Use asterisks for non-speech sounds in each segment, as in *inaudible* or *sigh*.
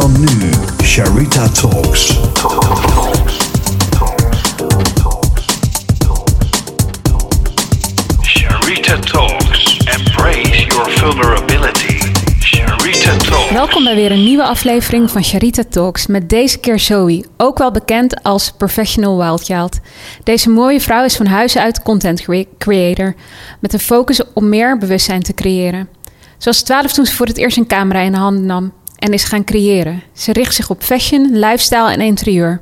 dan nu, Sharita Talks. Sharita Talks. Embrace your vulnerability. Sharita Talks. Welkom bij weer een nieuwe aflevering van Sharita Talks met deze keer Zoe, ook wel bekend als Professional Wild Child. Deze mooie vrouw is van huis uit content crea- creator met een focus om meer bewustzijn te creëren. Ze was 12 toen ze voor het eerst een camera in de handen nam en is gaan creëren. Ze richt zich op fashion, lifestyle en interieur.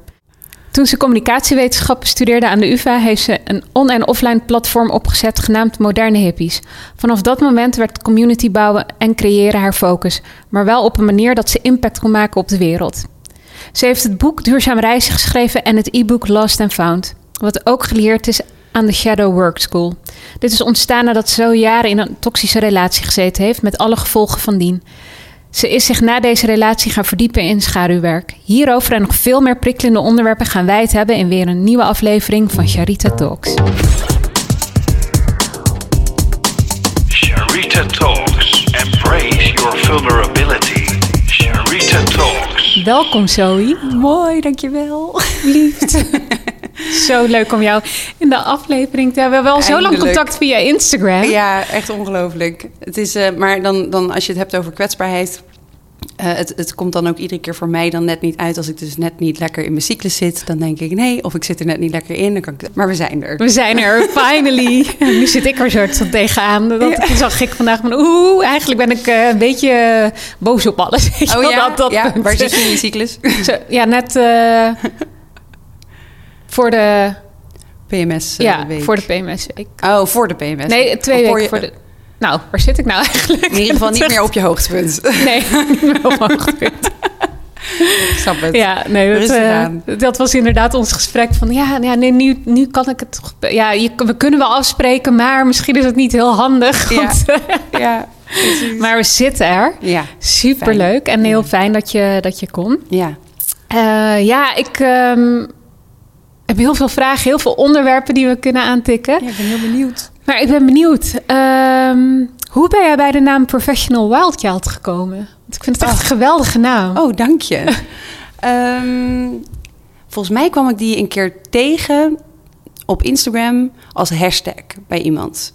Toen ze communicatiewetenschappen studeerde aan de UvA, heeft ze een on- en offline platform opgezet genaamd Moderne Hippies. Vanaf dat moment werd community bouwen en creëren haar focus, maar wel op een manier dat ze impact kon maken op de wereld. Ze heeft het boek Duurzaam Reizen geschreven en het e-book Lost and Found, wat ook geleerd is aan de Shadow Work School. Dit is ontstaan nadat ze zo jaren in een toxische relatie gezeten heeft, met alle gevolgen van dien. Ze is zich na deze relatie gaan verdiepen in schaduwwerk. Hierover en nog veel meer prikkelende onderwerpen gaan wij het hebben in weer een nieuwe aflevering van Sharita Talks. Sharita Talks. Embrace your vulnerability. Sharita Talks. Welkom Zoe. Mooi, dankjewel. Liefd. *laughs* *laughs* zo leuk om jou in de aflevering te hebben. We hebben wel zo lang contact via Instagram. Ja, echt ongelooflijk. Het is, eh, maar dan, dan als je het hebt over kwetsbaarheid. eh, het, het komt dan ook iedere keer voor mij dan net niet uit. Als ik dus net niet lekker in mijn cyclus zit, dan denk ik nee. Of ik zit er net niet lekker in. Dan kan ik, maar we zijn er. We zijn er, *laughs* finally. *laughs* nu zit ik er soort van tegenaan. Dat Ja. zag ik vandaag van, oeh, eigenlijk ben ik eh, een beetje boos op alles. Oh ja, dat- dat ja waar zit je in je cyclus? Zo, ja, net voor de, PMS eh, ja, week. voor de PMS-week. Oh, voor de PMS. Nee, twee voor weken je- voor de... Nou, waar zit ik nou eigenlijk? In ieder geval niet meer op je hoogtepunt. *laughs* Nee, niet meer op mijn hoogtepunt. Ik snap het. Ja, nee, dat, eh, dat was inderdaad ons gesprek van... Ja, ja nee, nu, nu kan ik het toch... Ja, je, we kunnen wel afspreken, maar misschien is het niet heel handig. Ja. Want, *laughs* Ja, maar we zitten er. Ja, Superleuk en heel fijn dat je, dat je kon. ja. Eh, ja, ik ehm, heb heel veel vragen, heel veel onderwerpen die we kunnen aantikken. Ja, ik ben heel benieuwd. Maar ik ben benieuwd. ehm, hoe ben jij bij de naam Professional Wild Child gekomen? Want ik vind het echt een geweldige naam. Oh, dank je. *laughs* Ehm, volgens mij kwam ik die een keer tegen op Instagram als hashtag bij iemand.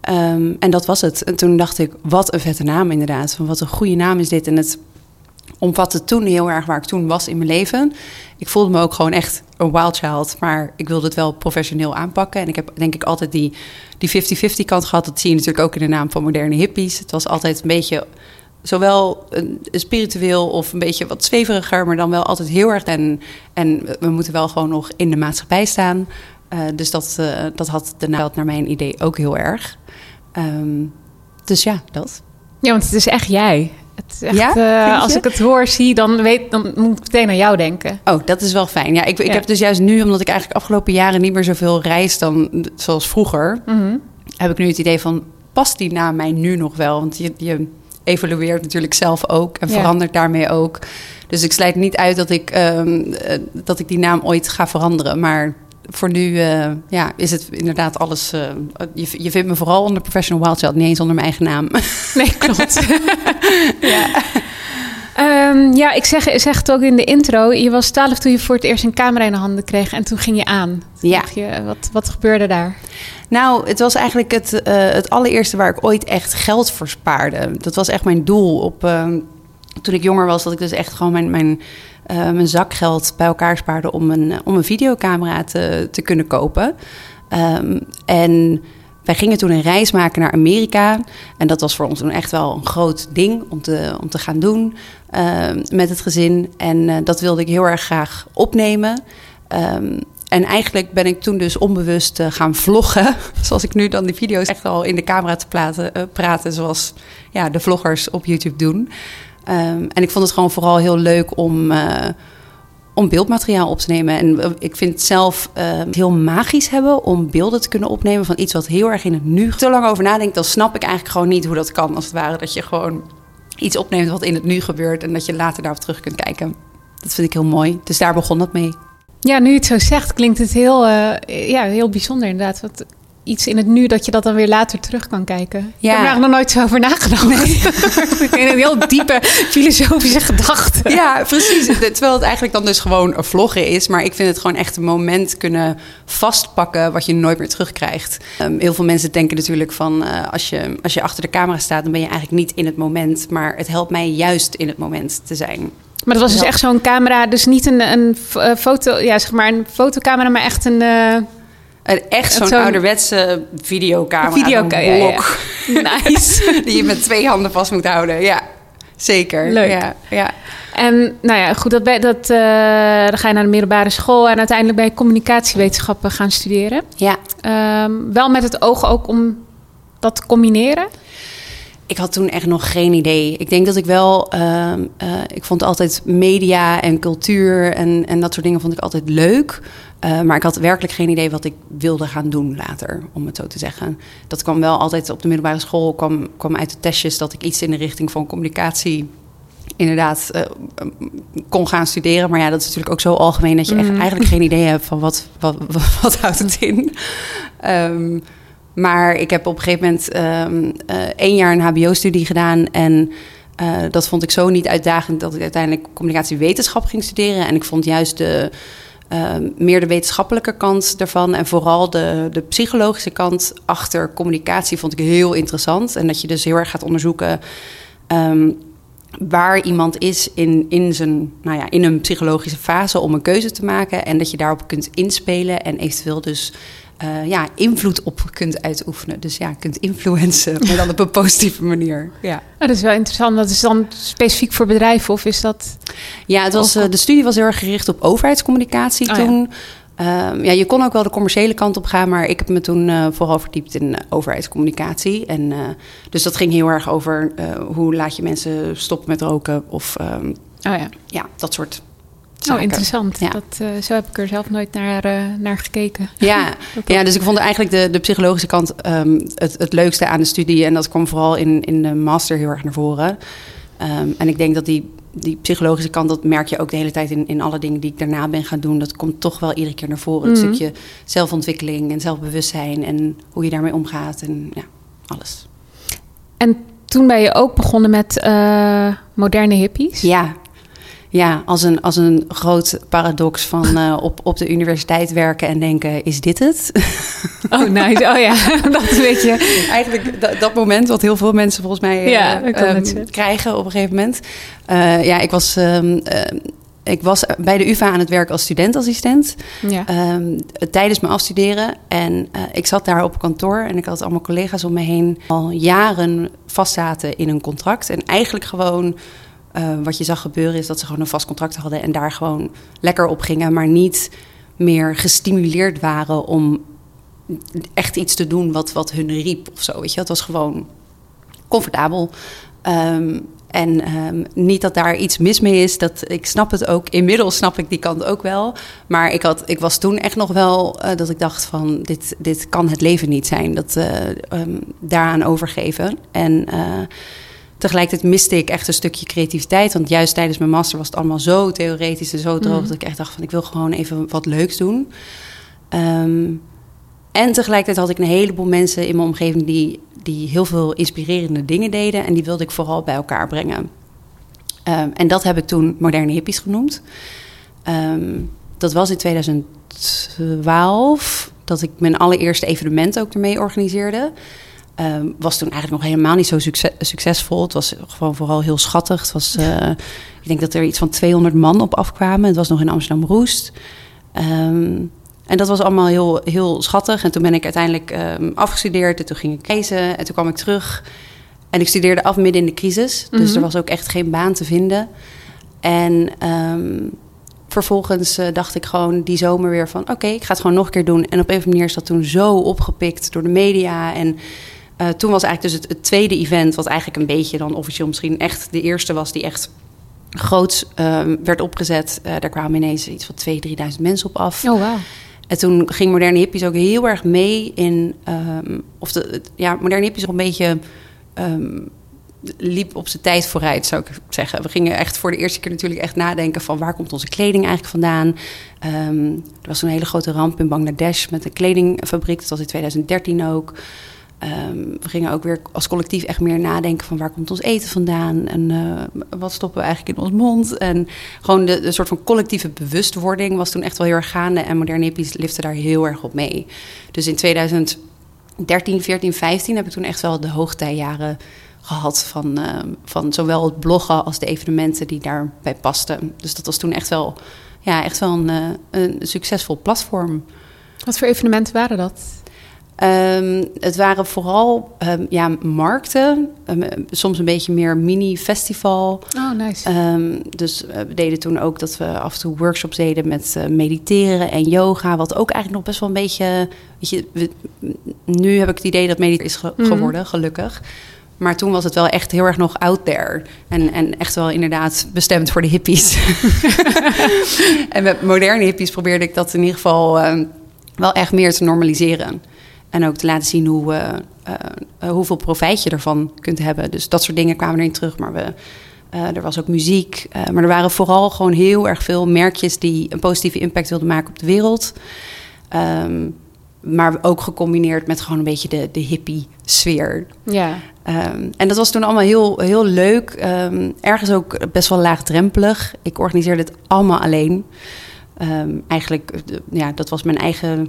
Ehm, en dat was het. En toen dacht ik, wat een vette naam inderdaad. Van wat een goede naam is dit. En het omvatte toen heel erg waar ik toen was in mijn leven. Ik voelde me ook gewoon echt een wild child. Maar ik wilde het wel professioneel aanpakken. En ik heb denk ik altijd die, die 50-50 kant gehad. Dat zie je natuurlijk ook in de naam van moderne hippies. Het was altijd een beetje zowel een, een spiritueel of een beetje wat zweveriger, maar dan wel altijd heel erg. En, en we moeten wel gewoon nog in de maatschappij staan. Eh, dus dat, eh, dat had de naald naar mijn idee ook heel erg. Ehm, dus ja, dat. Ja, want het is echt jij. Het is echt, Ja? eh, als ik het hoor, zie, dan, weet, dan moet ik meteen aan jou denken. Oh, dat is wel fijn. Ja, ik, ik Ja. heb dus juist nu, omdat ik eigenlijk afgelopen jaren niet meer zoveel reis dan zoals vroeger, Mhm. heb ik nu het idee van, past die naam mij nu nog wel? Want je, je evolueert natuurlijk zelf ook en Ja. verandert daarmee ook. Dus ik sluit niet uit dat ik, ehm, eh, dat ik die naam ooit ga veranderen. Maar voor nu eh, ja, is het inderdaad alles... eh, je, je vindt me vooral onder Professional Wild Child, niet eens onder mijn eigen naam. *laughs* Nee, klopt. *laughs* ja. Ehm, ja, ik zeg, zeg het ook in de intro. Je was 12 toen je voor het eerst een camera in de handen kreeg en toen ging je aan. Toen Ja. Je, wat, wat gebeurde daar? Nou, het was eigenlijk het, eh, het allereerste waar ik ooit echt geld voor spaarde. Dat was echt mijn doel. Op, ehm, toen ik jonger was, dat ik dus echt gewoon mijn, mijn, eh, mijn zakgeld bij elkaar spaarde om een, om een videocamera te, te kunnen kopen. Ehm, en wij gingen toen een reis maken naar Amerika. En dat was voor ons toen echt wel een groot ding om te, om te gaan doen ehm, met het gezin. En eh, dat wilde ik heel erg graag opnemen. Ehm, en eigenlijk ben ik toen dus onbewust eh, gaan vloggen. *laughs* Zoals ik nu dan die video's echt al in de camera te praten, eh, praten zoals ja, de vloggers op YouTube doen. Ehm, en ik vond het gewoon vooral heel leuk om, eh, om beeldmateriaal op te nemen. En eh, ik vind het zelf eh, heel magisch hebben om beelden te kunnen opnemen van iets wat heel erg in het nu. Te lang over nadenkt, dan snap ik eigenlijk gewoon niet hoe dat kan. Als het ware dat je gewoon iets opneemt wat in het nu gebeurt en dat je later daarop terug kunt kijken. Dat vind ik heel mooi. Dus daar begon dat mee. Ja, nu je het zo zegt, klinkt het heel, ja, heel bijzonder inderdaad. Iets in het nu dat je dat dan weer later terug kan kijken. Ik Ja. heb er nog nooit zo over nagedacht. *laughs* ik denk een heel diepe filosofische gedachte. Ja, precies. Terwijl het eigenlijk dan dus gewoon een vloggen is. Maar ik vind het gewoon echt een moment kunnen vastpakken wat je nooit meer terugkrijgt. Ehm, heel veel mensen denken natuurlijk van eh, als, je, als je achter de camera staat, dan ben je eigenlijk niet in het moment. Maar het helpt mij juist in het moment te zijn. Maar dat was dus Ja. echt zo'n camera, dus niet een, een eh, foto, ja, zeg maar een fotocamera, maar echt een eh, echt zo'n ouderwetse ja, ja, ja. blok *laughs* nice. *laughs* die je met twee handen vast moet houden. Ja, zeker. Leuk. Ja, ja. En nou ja, goed, dat, dat, eh, dan ga je naar de middelbare school en uiteindelijk ben je communicatiewetenschappen gaan studeren. ja. Ehm, wel met het oog ook om dat te combineren. Ik had toen echt nog geen idee. Ik denk dat ik wel. ehm, eh, ik vond altijd media en cultuur en, en dat soort dingen vond ik altijd leuk. Eh, maar ik had werkelijk geen idee wat ik wilde gaan doen later, om het zo te zeggen. Dat kwam wel altijd op de middelbare school, kwam, kwam uit de testjes dat ik iets in de richting van communicatie inderdaad eh, kon gaan studeren. Maar ja, dat is natuurlijk ook zo algemeen dat je echt eigenlijk geen idee hebt van wat, wat, wat, *laughs* wat houdt het in. Ehm, maar ik heb op een gegeven moment ehm, eh, één jaar een HBO-studie gedaan. En eh, dat vond ik zo niet uitdagend dat ik uiteindelijk communicatiewetenschap ging studeren. En ik vond juist de, ehm, meer de wetenschappelijke kant daarvan. En vooral de, de psychologische kant achter communicatie vond ik heel interessant. En dat je dus heel erg gaat onderzoeken. ehm, waar iemand is in, in, zijn, nou ja, in een psychologische fase om een keuze te maken. En dat je daarop kunt inspelen en eventueel dus eh, ja, invloed op kunt uitoefenen. Dus ja, kunt influencen, maar dan op een positieve manier. Ja, Oh, dat is wel interessant. Dat is dan specifiek voor bedrijven of is dat... ja het was, eh, de studie was heel erg gericht op overheidscommunicatie Oh ja. Ehm, ja, je kon ook wel de commerciële kant op gaan, maar ik heb me toen eh, vooral verdiept in eh, overheidscommunicatie. En, eh, dus dat ging heel erg over hoe laat je mensen stoppen met roken of ehm, Oh ja, ja, dat soort oh, zaken. interessant. Ja. Dat, zo heb ik er zelf nooit naar, naar gekeken. Ja, *laughs* ja, dus ik vond eigenlijk de, de psychologische kant ehm, het, het leukste aan de studie. En dat kwam vooral in, in de master heel erg naar voren. En ik denk dat die, die psychologische kant, dat merk je ook de hele tijd in, in alle dingen die ik daarna ben gaan doen. Dat komt toch wel iedere keer naar voren. Het Mhm. stukje zelfontwikkeling en zelfbewustzijn en hoe je daarmee omgaat en ja, alles. En toen ben je ook begonnen met eh, moderne hippies. Ja, ja als, een, als een groot paradox van eh, op, op de universiteit werken en denken, is dit het? Oh, nice. Oh ja, *laughs* dat weet je. Eigenlijk dat, dat moment wat heel veel mensen volgens mij eh, Ja, ehm, krijgen op een gegeven moment. Eh, ja, ik was, ehm, eh, ik was bij de UvA aan het werk als studentassistent Ja. ehm, tijdens mijn afstuderen. En ik zat daar op kantoor en ik had allemaal collega's om me heen al jaren vastzaten in een contract. En eigenlijk gewoon eh, wat je zag gebeuren is dat ze gewoon een vast contract hadden en daar gewoon lekker op gingen, maar niet meer gestimuleerd waren om echt iets te doen wat, wat hun riep of zo. Weet je, het was gewoon comfortabel. Ehm, en ehm, niet dat daar iets mis mee is. Dat, ik snap het ook. Inmiddels snap ik die kant ook wel. Maar ik, had, ik was toen echt nog wel eh, dat ik dacht van... Dit, dit kan het leven niet zijn. Dat ehm, daaraan overgeven. En tegelijkertijd miste ik echt een stukje creativiteit. Want juist tijdens mijn master was het allemaal zo theoretisch en zo droog... Mhm. dat ik echt dacht van ik wil gewoon even wat leuks doen. Ehm, en tegelijkertijd had ik een heleboel mensen in mijn omgeving die, die heel veel inspirerende dingen deden. En die wilde ik vooral bij elkaar brengen. Ehm, en dat heb ik toen moderne hippies genoemd. Ehm, dat was in 2012 dat ik mijn allereerste evenement ook ermee organiseerde. Ehm, was toen eigenlijk nog helemaal niet zo succes- succesvol. Het was gewoon vooral heel schattig. Het was, eh, ik denk dat er iets van 200 man op afkwamen. Het was nog in Amsterdam Roest. Ehm, en dat was allemaal heel, heel schattig. En toen ben ik uiteindelijk ehm, afgestudeerd. En toen ging ik reizen. En toen kwam ik terug. En ik studeerde af midden in de crisis. Dus Mhm. er was ook echt geen baan te vinden. En vervolgens eh, dacht ik gewoon die zomer weer van... oké, ik ga het gewoon nog een keer doen. En op een of andere manier is dat toen zo opgepikt door de media. En eh, toen was eigenlijk dus het, het tweede event... wat eigenlijk een beetje dan officieel misschien echt de eerste was... die echt groots ehm, werd opgezet. Eh, daar kwamen ineens iets van 2.000, 3.000 mensen op af. Oh, wauw. En toen ging Moderne Hippies ook heel erg mee in... ehm, of de, ja, Moderne Hippies een beetje... ehm, liep op zijn tijd vooruit, zou ik zeggen. We gingen echt voor de eerste keer natuurlijk echt nadenken van waar komt onze kleding eigenlijk vandaan. Er was een hele grote ramp in Bangladesh met een kledingfabriek. Dat was in 2013 ook. Ehm, we gingen ook weer als collectief echt meer nadenken van waar komt ons eten vandaan en eh, wat stoppen we eigenlijk in ons mond. En gewoon de, soort van collectieve bewustwording was toen echt wel heel erg gaande en moderne hippies liften daar heel erg op mee. Dus in 2013, 14, 15 heb ik toen echt wel de hoogtijjaren gehad van, eh, van zowel het bloggen als de evenementen die daarbij pasten. Dus dat was toen echt wel, ja, echt wel een, eh, een succesvol platform. Wat voor evenementen waren dat? Um, het waren vooral um, ja, markten, um, soms een beetje meer mini-festival. Oh, nice. dus uh, we deden toen ook dat we af en toe workshops deden met uh, mediteren en yoga. Wat ook eigenlijk nog best wel een beetje. Weet je, we, nu heb ik het idee dat mediteren is ge mm. geworden, gelukkig. Maar toen was het wel echt heel erg nog out there. En, en echt wel inderdaad bestemd voor de hippies. *laughs* *laughs* en met moderne hippies probeerde ik dat in ieder geval wel echt meer te normaliseren. En ook te laten zien hoe, uh, uh, hoeveel profijt je ervan kunt hebben. Dus dat soort dingen kwamen erin terug. Maar we, uh, er was ook muziek. maar er waren vooral gewoon heel erg veel merkjes die een positieve impact wilden maken op de wereld. Um, maar ook gecombineerd met gewoon een beetje de, de hippie sfeer. Ja. Um, en dat was toen allemaal heel, heel leuk. Um, ergens ook best wel laagdrempelig. Ik organiseerde het allemaal alleen. eigenlijk, ja, dat was mijn eigen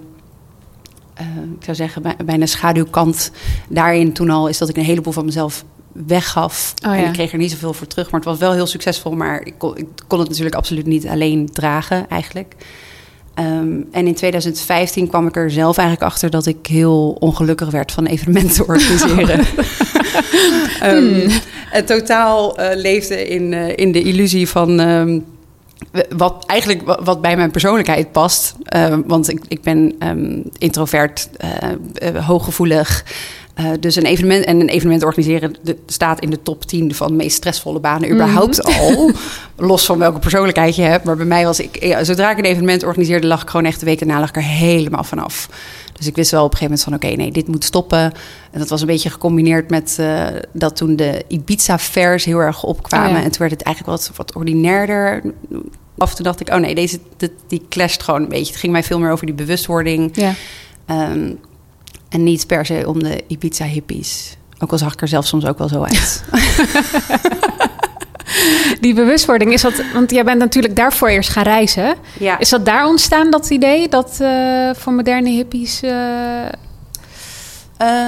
ik zou zeggen, bijna schaduwkant daarin toen al is dat ik een heleboel van mezelf weggaf. Oh, ja. En ik kreeg er niet zoveel voor terug. Maar het was wel heel succesvol. Maar ik kon, ik kon het natuurlijk absoluut niet alleen dragen, eigenlijk. Um, en in 2015 kwam ik er zelf eigenlijk achter dat ik heel ongelukkig werd van evenementen *laughs* organiseren. um, *laughs* hmm. Het totaal uh, leefde in, uh, in de illusie van. Um, wat eigenlijk wat bij mijn persoonlijkheid past. Uh, want ik, ik ben um, introvert, uh, hooggevoelig. Uh, dus een evenement en een evenement organiseren de, staat in de top 10 van de meest stressvolle banen überhaupt mm. *laughs* al. Los van welke persoonlijkheid je hebt. Maar bij mij was ik, ja, zodra ik een evenement organiseerde, lag ik gewoon echt de week daarna lag ik er helemaal vanaf. Dus ik wist wel op een gegeven moment van oké, okay, nee, dit moet stoppen. En dat was een beetje gecombineerd met uh, dat toen de Ibiza-fairs heel erg opkwamen. Oh ja. En toen werd het eigenlijk wat, wat ordinairder. Af en toe dacht ik, oh nee, deze die, die clasht gewoon een beetje. Het ging mij veel meer over die bewustwording. Ja. Um, en niet per se om de Ibiza-hippies. Ook al zag ik er zelf soms ook wel zo uit. *laughs* *laughs* die bewustwording, is dat... Want jij bent natuurlijk daarvoor eerst gaan reizen. Ja. Is dat daar ontstaan, dat idee? Dat uh, voor moderne hippies... Uh...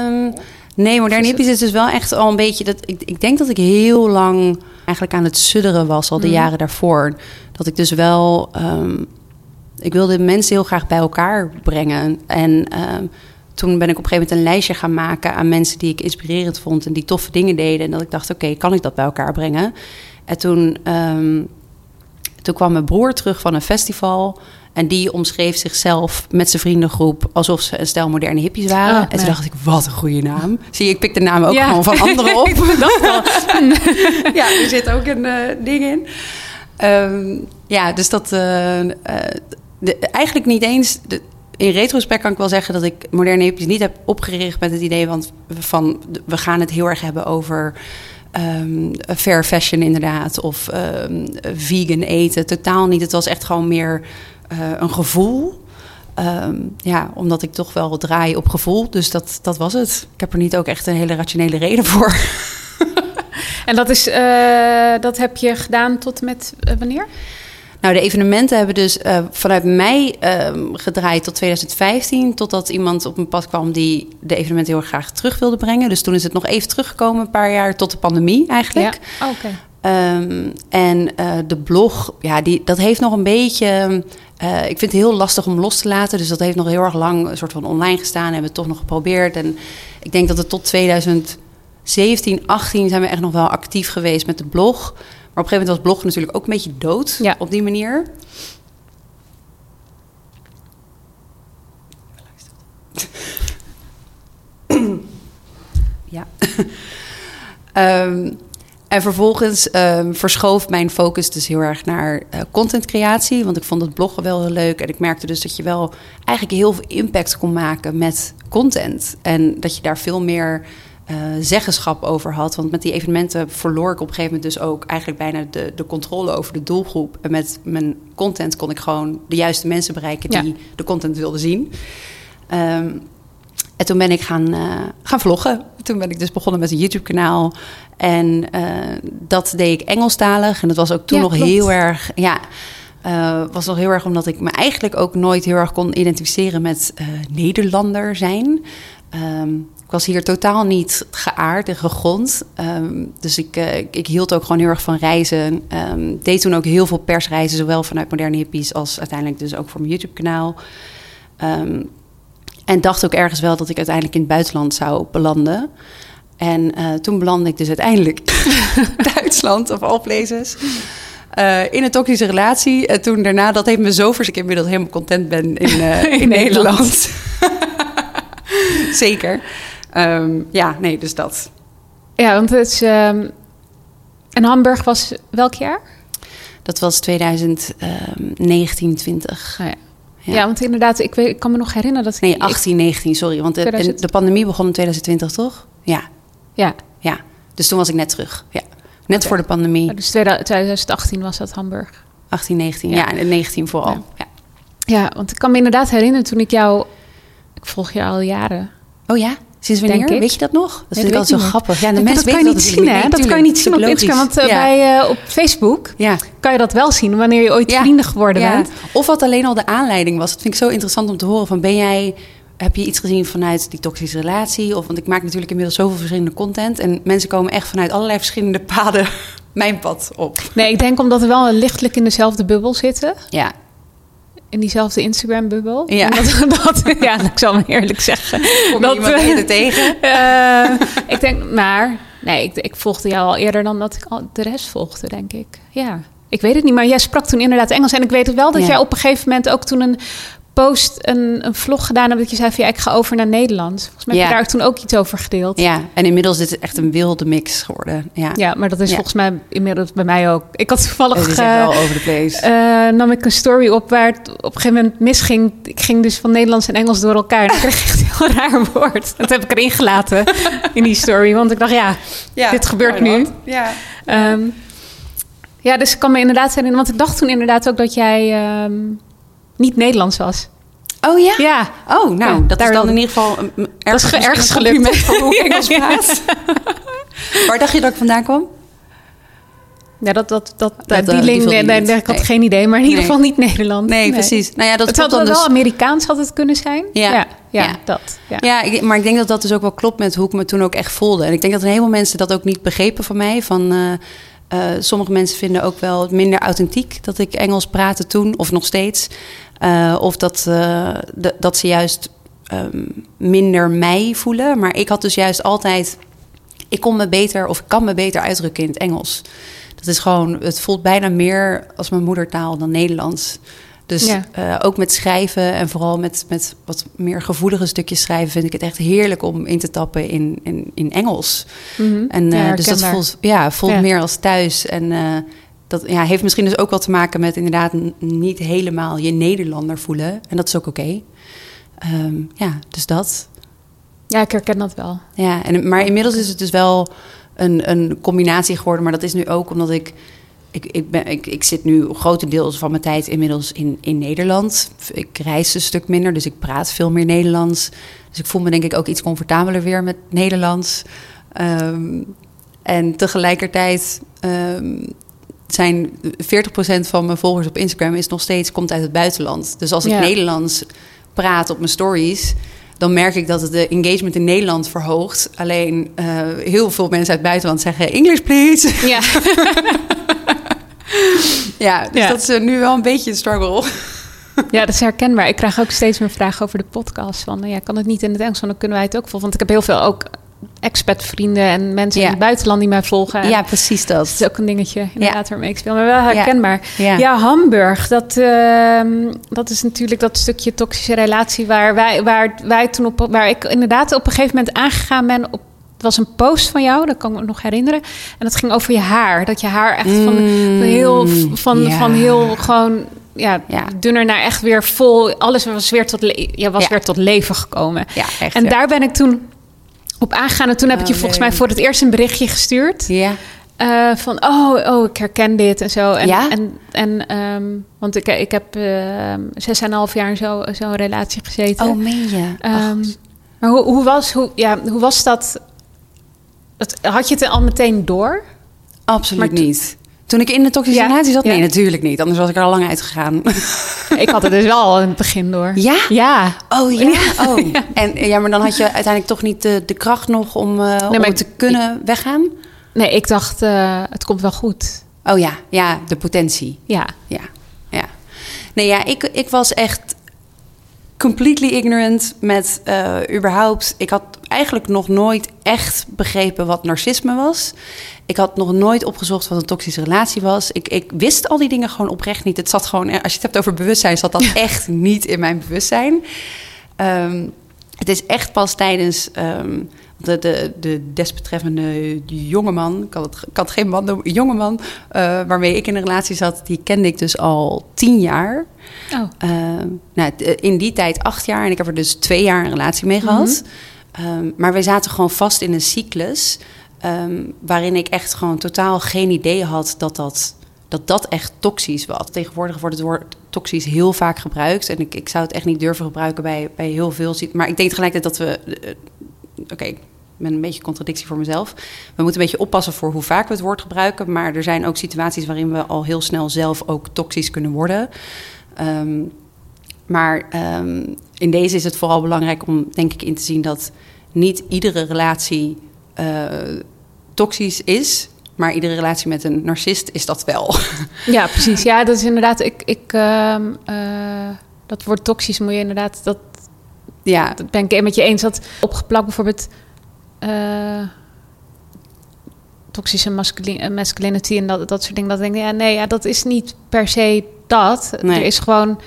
Um, nee, moderne hippies is dus wel echt al een beetje... Dat, ik, ik denk dat ik heel lang eigenlijk aan het sudderen was, al de mm. jaren daarvoor. Dat ik dus wel... Um, ik wilde mensen heel graag bij elkaar brengen. En... Um, toen ben ik op een gegeven moment een lijstje gaan maken aan mensen die ik inspirerend vond en die toffe dingen deden. En dat ik dacht, oké, okay, kan ik dat bij elkaar brengen? En toen, um, toen kwam mijn broer terug van een festival. En die omschreef zichzelf met zijn vriendengroep alsof ze een stel moderne hippies waren. Oh, en toen dacht ik, wat een goede naam. Zie je, ik pik de naam ook ja. gewoon van anderen op. *laughs* *laughs* ja, er zit ook een uh, ding in. Um, ja, dus dat... Uh, uh, de, eigenlijk niet eens... De, in retrospect kan ik wel zeggen dat ik moderne hippies niet heb opgericht met het idee van, van we gaan het heel erg hebben over um, fair fashion inderdaad of um, vegan eten. Totaal niet. Het was echt gewoon meer uh, een gevoel. Um, ja, omdat ik toch wel draai op gevoel. Dus dat, dat was het. Ik heb er niet ook echt een hele rationele reden voor. *laughs* en dat, is, uh, dat heb je gedaan tot met uh, wanneer? Nou, de evenementen hebben dus uh, vanuit mei uh, gedraaid tot 2015. Totdat iemand op mijn pad kwam die de evenementen heel graag terug wilde brengen. Dus toen is het nog even teruggekomen, een paar jaar tot de pandemie eigenlijk. Ja, oh, oké. Okay. Um, en uh, de blog, ja, die, dat heeft nog een beetje. Uh, ik vind het heel lastig om los te laten. Dus dat heeft nog heel erg lang een soort van online gestaan. Hebben we het toch nog geprobeerd. En ik denk dat het tot 2017, 18 zijn we echt nog wel actief geweest met de blog. Maar op een gegeven moment was bloggen natuurlijk ook een beetje dood ja. op die manier. ja. um, *laughs* en vervolgens um, verschoof mijn focus dus heel erg naar uh, contentcreatie. Want ik vond het bloggen wel heel leuk. En ik merkte dus dat je wel eigenlijk heel veel impact kon maken met content. En dat je daar veel meer eh, zeggenschap over had. Want met die evenementen verloor ik op een gegeven moment dus ook eigenlijk bijna de, de controle over de doelgroep. En met mijn content kon ik gewoon de juiste mensen bereiken die Ja. de content wilden zien. Ehm, en toen ben ik gaan, eh, gaan vloggen. Toen ben ik dus begonnen met een YouTube-kanaal. En eh, dat deed ik Engelstalig. En dat was ook toen Ja, nog klopt. heel erg... Ja, was nog heel erg omdat ik me eigenlijk ook nooit heel erg kon identificeren met Nederlander zijn. Ehm, was hier totaal niet geaard en gegrond. Ehm, dus ik, eh, ik, ik hield ook gewoon heel erg van reizen. Ehm, deed toen ook heel veel persreizen, zowel vanuit Moderne Hippies als uiteindelijk dus ook voor mijn YouTube-kanaal. Ehm, en dacht ook ergens wel dat ik uiteindelijk in het buitenland zou belanden. En eh, toen belandde ik dus uiteindelijk *laughs* Duitsland, of all places. eh, in een toxische relatie. En toen daarna, dat heeft me zo vers ik inmiddels helemaal content ben in, *laughs* in, In. Nederland. *laughs* Zeker. Ehm, ja, nee, dus dat. Ja, want het is... ehm, en Hamburg was welk jaar? Dat was 2019, 20. Oh ja. Ja. Ja. want inderdaad, ik, weet, ik kan me nog herinneren dat... Nee, ik- 18, 19, sorry. Want de, 2000. de pandemie begon in 2020, toch? Ja, Ja, ja. Dus toen was ik net terug. Ja. Net voor de pandemie. dus 2018 was dat Hamburg. 18, 19. Ja. Ja, en 19 vooral. Ja. Ja. Ja, want ik kan me inderdaad herinneren toen ik jou... Ik volg je al jaren. Oh ja? Sinds wanneer? Weet je dat nog? Dat Nee, vind ik altijd zo grappig. Ja, de Ja, mensen dat kan je niet zien, hè? Dat kan je niet zien op. Instagram. Want eh, Ja. bij, eh, op Facebook Ja. kan je dat wel zien wanneer je ooit vrienden geworden bent. Of wat alleen al de aanleiding was. Dat vind ik zo interessant om te horen. Van ben jij, heb je iets gezien vanuit die toxische relatie? Of, want ik maak natuurlijk inmiddels zoveel verschillende content. En mensen komen echt vanuit allerlei verschillende paden *laughs* mijn pad op. Nee, ik denk omdat we wel lichtelijk in dezelfde bubbel zitten. Ja, In diezelfde Instagram-bubbel. Ja. Dat, dat, *laughs* ja, ik zal me eerlijk zeggen. kom dat, iemand tegen? *laughs* eh, ik denk, maar... Nee, ik, ik volgde jou al eerder dan dat ik al de rest volgde, denk ik. Ja, ik weet het niet. Maar jij sprak toen inderdaad Engels. En ik weet wel dat Ja. jij op een gegeven moment ook toen een post, een, een vlog gedaan hebt... dat je zei van ja, ik ga over naar Nederland. Volgens mij heb Ja. je daar toen ook iets over gedeeld. Ja, en inmiddels is het echt een wilde mix geworden. Ja, Ja, maar dat is Ja. volgens mij inmiddels bij mij ook. Ik had toevallig... het wel over de place. eh, nam ik een story op waar het op een gegeven moment misging. Ik ging dus van Nederlands en Engels door elkaar. En ik kreeg echt een heel raar woord. Dat heb ik erin gelaten in die story. Want ik dacht, ja, ja, dit gebeurt nu. Ja. Ehm, ja, dus ik kan me inderdaad herinneren. Want ik dacht toen inderdaad ook dat jij ehm, niet Nederlands was. Oh ja? Ja, Oh, nou, Ja, dat is dan in ieder geval een, een- dat is ergens ergens gelukt. voor hoe *laughs* ik Engels praat. *laughs* Waar dacht je dat ik vandaan kwam? ja dat, dat, dat, Dat, die eh, die link, nee, ik had Nee. geen idee. Maar in ieder geval niet Nederland. Nee, precies. Nou ja, dat het had dan wel dus. Amerikaans had het kunnen zijn. Ja. ja, ja, Ja. dat. Ja. Ja, ik- maar ik denk dat dat dus ook wel klopt met hoe ik me toen ook echt voelde. En ik denk dat een heleboel mensen dat ook niet begrepen van mij. Van, eh, eh, sommige mensen vinden ook wel minder authentiek dat ik Engels praatte toen, of nog steeds. Eh, of dat, eh, de- dat ze juist ehm, minder mij voelen. Maar ik had dus juist altijd... Ik kon me beter, of ik kan me beter uitdrukken in het Engels. Dat is gewoon, het voelt bijna meer als mijn moedertaal dan Nederlands. Dus Ja. eh, ook met schrijven en vooral met, met wat meer gevoelige stukjes schrijven, vind ik het echt heerlijk om in te tappen in, in, in Engels. Mhm. En Ja, dus dat voelt, ja, voelt Ja. meer als thuis. En dat ja, heeft misschien dus ook wel te maken met inderdaad niet helemaal je Nederlander voelen. En dat is ook oké. Ehm, ja, dus dat. Ja, ik herken dat wel. Ja, en, maar inmiddels is het dus wel een, een combinatie geworden. Maar dat is nu ook omdat ik. Ik, ik, ben, ik, ik zit nu grotendeels van mijn tijd inmiddels in, in Nederland. Ik reis een stuk minder, dus ik praat veel meer Nederlands. Dus ik voel me denk ik ook iets comfortabeler weer met Nederlands. Ehm, en tegelijkertijd ehm, zijn 40% van mijn volgers op Instagram is nog steeds komt uit het buitenland. Dus als ik Ja. Nederlands praat op mijn stories, dan merk ik dat het de engagement in Nederland verhoogt. Alleen eh, heel veel mensen uit het buitenland zeggen English please. Ja, *laughs* ja, dus Ja. dat is eh, nu wel een beetje een struggle. ja, dat is herkenbaar. Ik krijg ook steeds meer vragen over de podcast. Van, ja, kan het niet in het Engels? Want dan kunnen wij het ook volgen. Want ik heb heel veel ook expat-vrienden en mensen Ja. in het buitenland die mij volgen. En Ja, precies dat. Dat is ook een dingetje inderdaad waarmee ik speel. Maar wel Ja. herkenbaar. Ja, Ja. Hamburg. Dat, ehm, dat is natuurlijk dat stukje toxische relatie... waar, wij, waar, wij toen op, waar ik inderdaad op een gegeven moment aangegaan ben... Op, het was een post van jou, dat kan ik me nog herinneren. En dat ging over je haar. Dat je haar echt van, van heel, van, ja. van heel gewoon... Ja, Ja. dunner naar echt weer vol. Alles was weer tot, le- ja, was Ja. weer tot leven gekomen. Ja, echt. En ja. daar ben ik toen op aangegaan. En toen heb ik je Oh, volgens mij voor het eerst een berichtje gestuurd. Ja. Eh, van, oh, oh, ik herken dit en zo. En, Ja? En, en, ehm, want ik, ik heb eh, zes en een half jaar in zo- zo'n relatie gezeten. Oh, meen je? Ehm, Ach, maar hoe, hoe, was, hoe, ja, hoe was dat? Had je het al meteen door? absoluut maar niet. Toen ik in de toxische Ja, relatie zat? Nee, ja. natuurlijk niet. Anders was ik er al lang uitgegaan. *laughs* ik had het dus wel al in het begin door. Ja? Ja. Oh ja. Oh. *laughs* En ja, maar dan had je uiteindelijk toch niet de, de kracht nog om, eh, om te kunnen weggaan? Nee, ik dacht, eh, het komt wel goed. Oh ja, ja, de potentie. Ja. Ja, ja. Nee, ja, ik, ik was echt completely ignorant met eh, überhaupt... Ik had eigenlijk nog nooit echt begrepen wat narcisme was. Ik had nog nooit opgezocht wat een toxische relatie was. Ik, ik wist al die dingen gewoon oprecht niet. Het zat gewoon, als je het hebt over bewustzijn, zat dat echt niet in mijn bewustzijn. Ehm, het is echt pas tijdens ehm, de, de, de desbetreffende jongeman, ik had het, ik had geen man noemen, jongeman, eh waarmee ik in een relatie zat, die kende ik dus al tien jaar. Oh. Ehm, nou, t- in die tijd acht jaar en ik heb er dus twee jaar een relatie mee gehad. Ehm, maar wij zaten gewoon vast in een cyclus ehm, waarin ik echt gewoon totaal geen idee had dat dat, dat, dat echt toxisch was. Tegenwoordig wordt het woord toxisch heel vaak gebruikt en ik, ik zou het echt niet durven gebruiken bij, bij heel veel. Maar ik denk tegelijkertijd dat we. eh, Oké, ik ben een beetje contradictie voor mezelf. We moeten een beetje oppassen voor hoe vaak we het woord gebruiken. Maar er zijn ook situaties waarin we al heel snel zelf ook toxisch kunnen worden. Ehm, maar in deze is het vooral belangrijk om, denk ik, in te zien dat niet iedere relatie eh, toxisch is. Maar iedere relatie met een narcist is dat wel. *laughs* Ja, precies. Ja, dat is inderdaad. Ik, ik, ehm, eh, dat woord toxisch moet je inderdaad. Dat, ja, dat ben ik met je eens. Dat opgeplakt bijvoorbeeld. eh, toxische masculi- masculinity en dat, dat soort dingen. Dat denk ik, ja, nee, ja, dat is niet per se dat. Nee. Er is gewoon.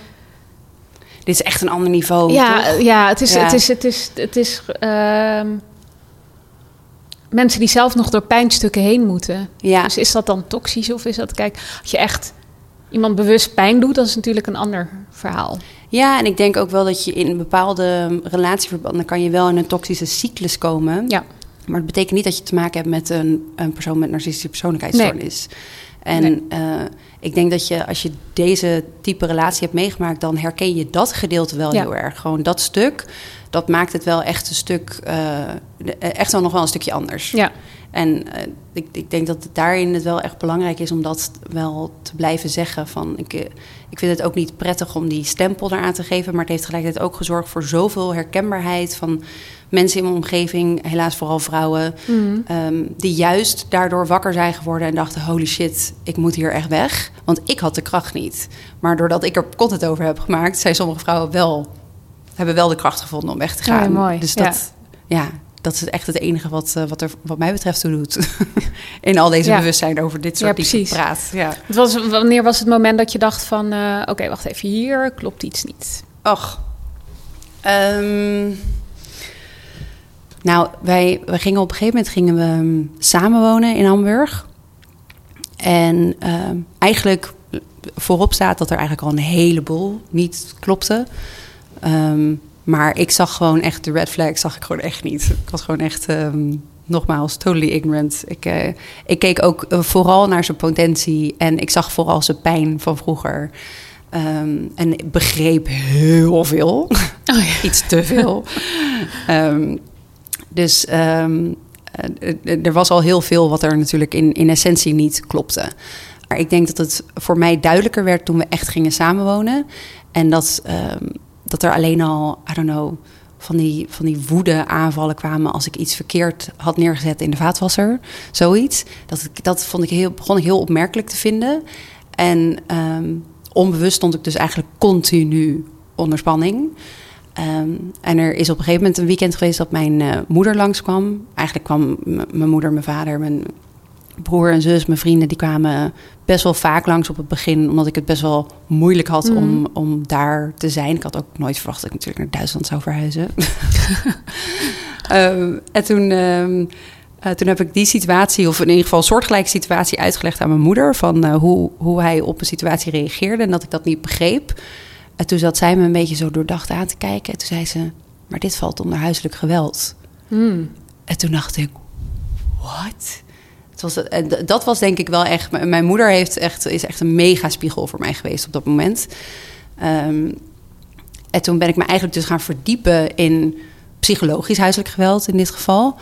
Dit is echt een ander niveau. ja, toch? ja, het is. Ja. Het is, het is, het is ehm, mensen die zelf nog door pijnstukken heen moeten. ja. Dus is dat dan toxisch of is dat, kijk, als je echt iemand bewust pijn doet, dat is natuurlijk een ander verhaal. Ja, en ik denk ook wel dat je in bepaalde relatieverbanden kan je wel in een toxische cyclus komen. Ja. Maar het betekent niet dat je te maken hebt met een, een persoon met narcistische persoonlijkheidsstoornis. En Nee. eh, ik denk dat je, als je deze type relatie hebt meegemaakt, dan herken je dat gedeelte wel Ja. heel erg. Gewoon dat stuk, dat maakt het wel echt een stuk, eh, de- echt wel nog wel een stukje anders. Ja, En eh, ik, ik denk dat het daarin het wel echt belangrijk is om dat wel te blijven zeggen. Van, ik, eh, ik vind het ook niet prettig om die stempel eraan te geven. Maar het heeft tegelijkertijd ook gezorgd voor zoveel herkenbaarheid van mensen in mijn omgeving, helaas vooral vrouwen, ehm, die juist daardoor wakker zijn geworden en dachten: holy shit, ik moet hier echt weg. Want ik had de kracht niet. Maar doordat ik er content over heb gemaakt, zijn sommige vrouwen wel, hebben wel de kracht gevonden om weg te Ja, gaan. mooi. Dus dat, ja. Dat is echt het enige wat, eh, wat er wat mij betreft toe doet. *laughs* in al deze Ja. bewustzijn over dit soort Ja, precies. praat. Ja. het was, wanneer was het moment dat je dacht van, eh, oké, wacht even, hier klopt iets niet. Och. Ehm, nou, wij, wij gingen op een gegeven moment gingen we um, samenwonen in Hamburg. En ehm, eigenlijk voorop staat dat er eigenlijk al een heleboel niet klopte. Ehm, maar ik zag gewoon echt de red flag, zag ik gewoon echt niet. Ik was gewoon echt, ehm, nogmaals, totally ignorant. Ik, eh, ik keek ook eh, vooral naar zijn potentie en ik zag vooral zijn pijn van vroeger. Ehm, en ik begreep heel veel. Oh ja. *laughs* Iets te veel. Ehm, dus eh, er was al heel veel wat er natuurlijk in, in essentie niet klopte. Maar ik denk dat het voor mij duidelijker werd toen we echt gingen samenwonen. En dat, dat er alleen al, I don't know, van die, van die woede aanvallen kwamen als ik iets verkeerd had neergezet in de vaatwasser. Zoiets. Dat, dat vond ik heel, begon ik heel opmerkelijk te vinden. En ehm, onbewust stond ik dus eigenlijk continu onder spanning. Ehm, en er is op een gegeven moment een weekend geweest dat mijn eh, moeder langskwam. Eigenlijk kwam mijn moeder, mijn vader, mijn broer en zus, mijn vrienden, die kwamen best wel vaak langs op het begin, omdat ik het best wel moeilijk had Mhm. om, om daar te zijn. Ik had ook nooit verwacht dat ik natuurlijk naar Duitsland zou verhuizen. *laughs* Ehm, en toen, ehm, eh, toen heb ik die situatie, of in ieder geval een soortgelijke situatie, uitgelegd aan mijn moeder. Van eh, hoe, hoe hij op een situatie reageerde en dat ik dat niet begreep. En toen zat zij me een beetje zo doordacht aan te kijken. En toen zei ze: Maar dit valt onder huiselijk geweld. Hmm. En toen dacht ik, wat? En d- dat was denk ik wel echt... Mijn moeder heeft echt, is echt een mega spiegel voor mij geweest op dat moment. Ehm, en toen ben ik me eigenlijk dus gaan verdiepen in psychologisch huiselijk geweld in dit geval.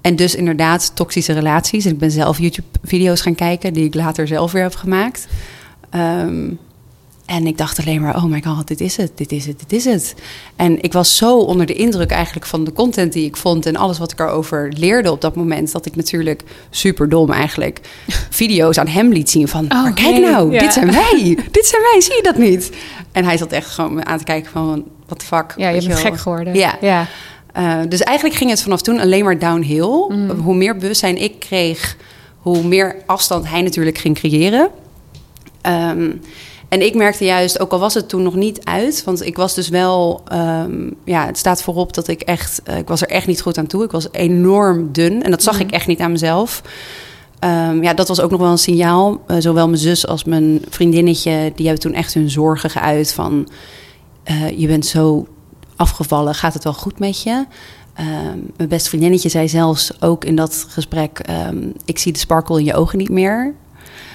En dus inderdaad toxische relaties. En ik ben zelf YouTube-video's gaan kijken die ik later zelf weer heb gemaakt. Ehm, en ik dacht alleen maar, oh my god, dit is het, dit is het, dit is het. En ik was zo onder de indruk eigenlijk van de content die ik vond... en alles wat ik erover leerde op dat moment... dat ik natuurlijk super dom eigenlijk *laughs* video's aan hem liet zien van... Oh, maar kijk nou, ja. dit zijn wij, *laughs* dit zijn wij, zie je dat niet? En hij zat echt gewoon aan te kijken van, wat de fuck. Ja, je bent wel. gek geworden. Ja. ja. Uh, dus eigenlijk ging het vanaf toen alleen maar downhill. Hoe meer bewustzijn ik kreeg, hoe meer afstand hij natuurlijk ging creëren. Ehm, en ik merkte juist, ook al was het toen nog niet uit, want ik was dus wel, ehm, ja, het staat voorop dat ik echt, eh, ik was er echt niet goed aan toe. Ik was enorm dun en dat zag ik echt niet aan mezelf. Ehm, ja, dat was ook nog wel een signaal. Eh, zowel mijn zus als mijn vriendinnetje, die hebben toen echt hun zorgen geuit van, eh, je bent zo afgevallen, gaat het wel goed met je? Ehm, mijn beste vriendinnetje zei zelfs ook in dat gesprek: Ik zie de sparkle in je ogen niet meer.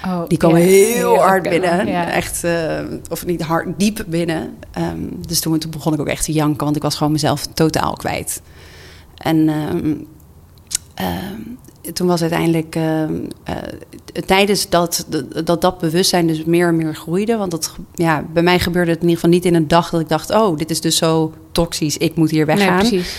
Oh, Die komen ja. heel hard binnen. ja. Echt, eh, of niet hard, diep binnen. Ehm, dus toen, toen begon ik ook echt te janken, want ik was gewoon mezelf totaal kwijt. En ehm, ehm, toen was uiteindelijk eh, tijdens dat, dat dat bewustzijn dus meer en meer groeide. Want dat, ja, bij mij gebeurde het in ieder geval niet in een dag dat ik dacht: oh, dit is dus zo toxisch, ik moet hier Nee, weggaan. precies.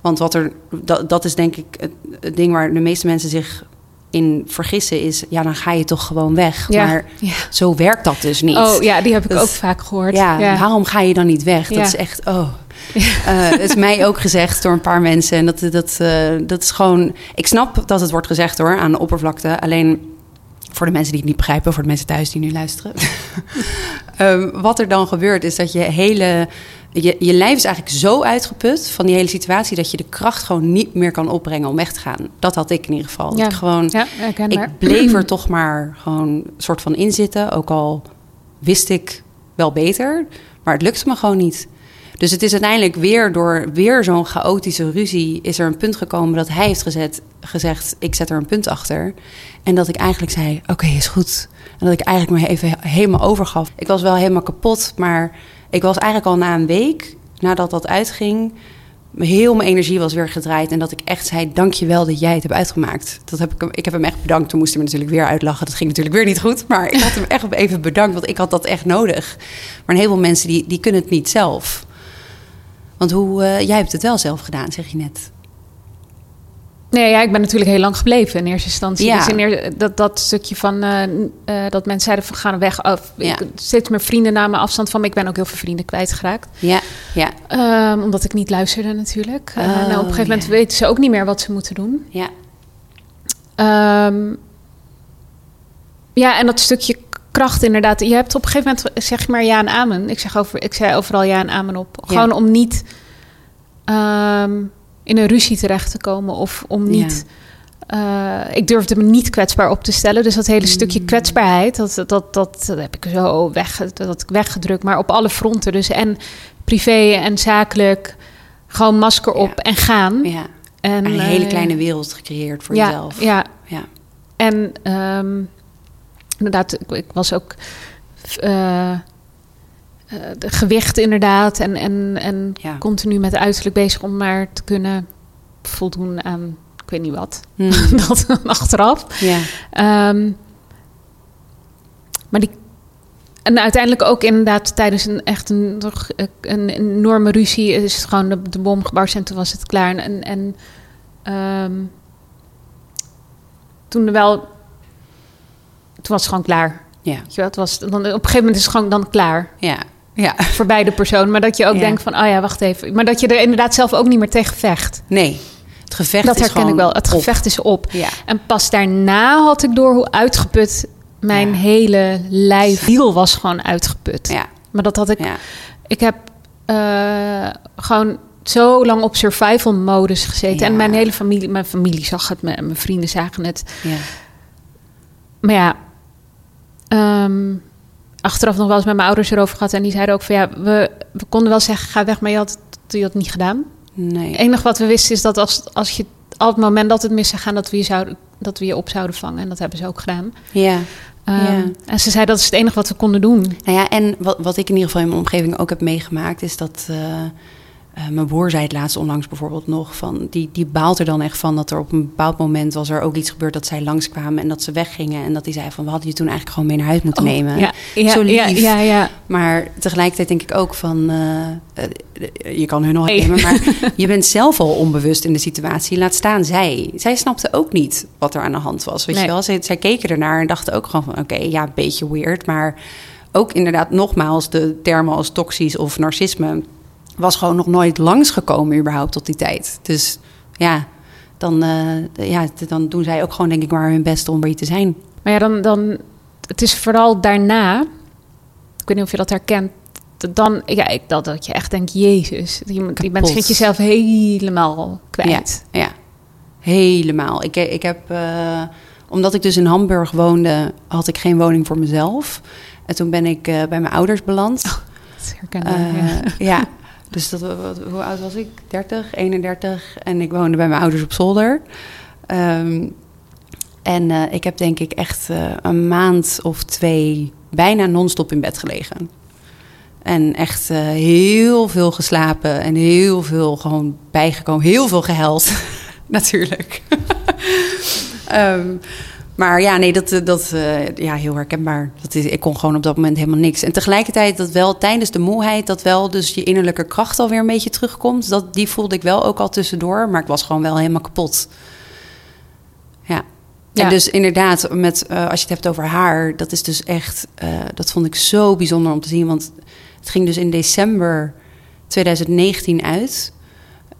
Want wat er, dat, dat is denk ik het, het ding waar de meeste mensen zich in vergissen is, ja, dan ga je toch gewoon weg. Ja. Maar Ja. zo werkt dat dus niet. Oh ja, die heb ik Dat- ook vaak gehoord. Ja, waarom ga je dan niet weg? Dat is echt, oh. Eh, het is mij ook gezegd door een paar mensen. En dat, dat, eh, dat is gewoon... Ik snap dat het wordt gezegd hoor, aan de oppervlakte. Alleen voor de mensen die het niet begrijpen, voor de mensen thuis die nu luisteren. *laughs* Ehm, wat er dan gebeurt is dat je hele... Je, je lijf is eigenlijk zo uitgeput van die hele situatie... dat je de kracht gewoon niet meer kan opbrengen om weg te gaan. Dat had ik in ieder geval. Ja. ik gewoon... Ja. Ik bleef er toch maar gewoon soort van in zitten. Ook al wist ik wel beter. Maar het lukte me gewoon niet. Dus het is uiteindelijk weer door weer zo'n chaotische ruzie... is er een punt gekomen dat hij heeft gezet, gezegd... ik zet er een punt achter. En dat ik eigenlijk zei, oké, is goed. En dat ik eigenlijk me even helemaal overgaf. Ik was wel helemaal kapot, maar ik was eigenlijk al na een week... nadat dat uitging heel mijn energie was weer gedraaid. En dat ik echt zei, dank je wel dat jij het hebt uitgemaakt. Dat heb ik, ik heb hem echt bedankt. Toen moest hij me natuurlijk weer uitlachen. Dat ging natuurlijk weer niet goed. Maar ik had hem echt even bedankt, want ik had dat echt nodig. Maar een heleboel mensen die, die kunnen het niet zelf. Want hoe, eh, jij hebt het wel zelf gedaan, zeg je net. Nee, ja, ik ben natuurlijk heel lang gebleven in eerste instantie. Ja. Dus in eer- dat, dat stukje van eh, eh, dat mensen zeiden van gaan weg. Of, Ja. ik, steeds meer vrienden namen afstand van me. Ik ben ook heel veel vrienden kwijtgeraakt. Ja, ja, Ehm, omdat ik niet luisterde natuurlijk. Oh, nou, op een gegeven moment ja. weten ze ook niet meer wat ze moeten doen. ja. Ehm, ja, en dat stukje kracht inderdaad. Je hebt op een gegeven moment zeg je maar ja en amen. Ik, zeg over, ik zei overal ja en amen op. Gewoon om niet ehm, in een ruzie terecht te komen. Of om niet... eh, ik durfde me niet kwetsbaar op te stellen. Dus dat hele stukje kwetsbaarheid, dat, dat, dat, dat heb ik zo weg, dat ik weggedrukt. Maar op alle fronten. Dus en privé en zakelijk. Gewoon masker op Ja. en gaan. ja. En, een hele eh, kleine wereld gecreëerd voor ja, jezelf. Ja, ja. en ehm, inderdaad, ik, ik was ook eh, eh, de gewicht inderdaad. En, en, en Ja. continu met uiterlijk bezig om maar te kunnen voldoen aan, ik weet niet wat. Hmm. *laughs* dat achteraf. ja. Ehm, maar die. En uiteindelijk ook inderdaad tijdens een echt een, toch een enorme ruzie is het gewoon de, de bom gebarsten en toen was het klaar. En, en ehm, toen er wel, toen was het gewoon klaar. Ja. Weet je wel, het was, dan, op een gegeven moment is het gewoon dan klaar Ja. Ja. voor beide personen. Maar dat je ook Ja. denkt van, oh ja, wacht even. Maar dat je er inderdaad zelf ook niet meer tegen vecht. Nee. Het gevecht dat is herken gewoon ik wel. Het op. gevecht is op. Ja. En pas daarna had ik door hoe uitgeput mijn Ja. hele lijf wiel was gewoon uitgeput. Ja. Maar dat had ik. Ja. Ik heb eh, gewoon zo lang op survival modus gezeten. En mijn hele familie, mijn familie zag het, mijn, mijn vrienden zagen het. Ja. Maar ja, ehm, achteraf nog wel eens met mijn ouders erover gehad. En die zeiden ook van ja, we, we konden wel zeggen ga weg, maar je had, je had niet gedaan. Nee. Het enige wat we wisten is dat als, als je al het moment dat het mis zou gaan, dat we je, zouden, dat we je op zouden vangen. En dat hebben ze ook gedaan. Ja. Ehm, Ja. En ze zei dat is het enige wat we konden doen. Nou ja, en wat, wat ik in ieder geval in mijn omgeving ook heb meegemaakt, is dat. eh, eh, mijn broer zei het laatst onlangs bijvoorbeeld nog van die, die baalt er dan echt van dat er op een bepaald moment was er ook iets gebeurd dat zij langskwamen en dat ze weggingen en dat hij zei van we hadden je toen eigenlijk gewoon mee naar huis moeten Oh, nemen. Ja, ja, Zo lief. ja. Maar tegelijkertijd denk ik ook van eh, eh, je kan hun nog nemen, maar *laughs* je bent zelf al onbewust in de situatie. Laat staan zij. Zij snapte ook niet wat er aan de hand was. Weet Nee. je wel? Zij, zij keken ernaar en dachten ook gewoon van oké, ja, een beetje weird, maar ook inderdaad nogmaals de termen als toxisch of narcisme was gewoon nog nooit langsgekomen überhaupt tot die tijd. Dus ja, dan, eh, ja, dan doen zij ook gewoon denk ik maar hun best om er te zijn. Maar ja, dan, dan, het is vooral daarna, ik weet niet of je dat herkent, dat dan, ja, ik, dat, dat je echt denkt, jezus, je, je bent Kapot. misschien jezelf helemaal kwijt. Ja, ja. helemaal. Ik, ik heb, eh, omdat ik dus in Hamburg woonde, had ik geen woning voor mezelf. En toen ben ik eh, bij mijn ouders beland. Dat herken ik, Eh, ja. ja. Dus dat, hoe oud was ik? 30, 31. En ik woonde bij mijn ouders op zolder. Ehm, en eh, ik heb denk ik echt eh, een maand of twee bijna non-stop in bed gelegen. En echt eh, heel veel geslapen en heel veel gewoon bijgekomen. Heel veel gehuild, *laughs* natuurlijk. *laughs* Ehm, maar ja, nee, dat, eh, dat eh, ja, heel herkenbaar. Dat is, ik kon gewoon op dat moment helemaal niks. En tegelijkertijd dat wel tijdens de moeheid, dat wel dus je innerlijke kracht alweer een beetje terugkomt. Dat, die voelde ik wel ook al tussendoor, maar ik was gewoon wel helemaal kapot. Ja. Ja. En dus inderdaad, met, eh, als je het hebt over haar, dat is dus echt, dat vond ik zo bijzonder om te zien. Want het ging dus in december 2019 uit.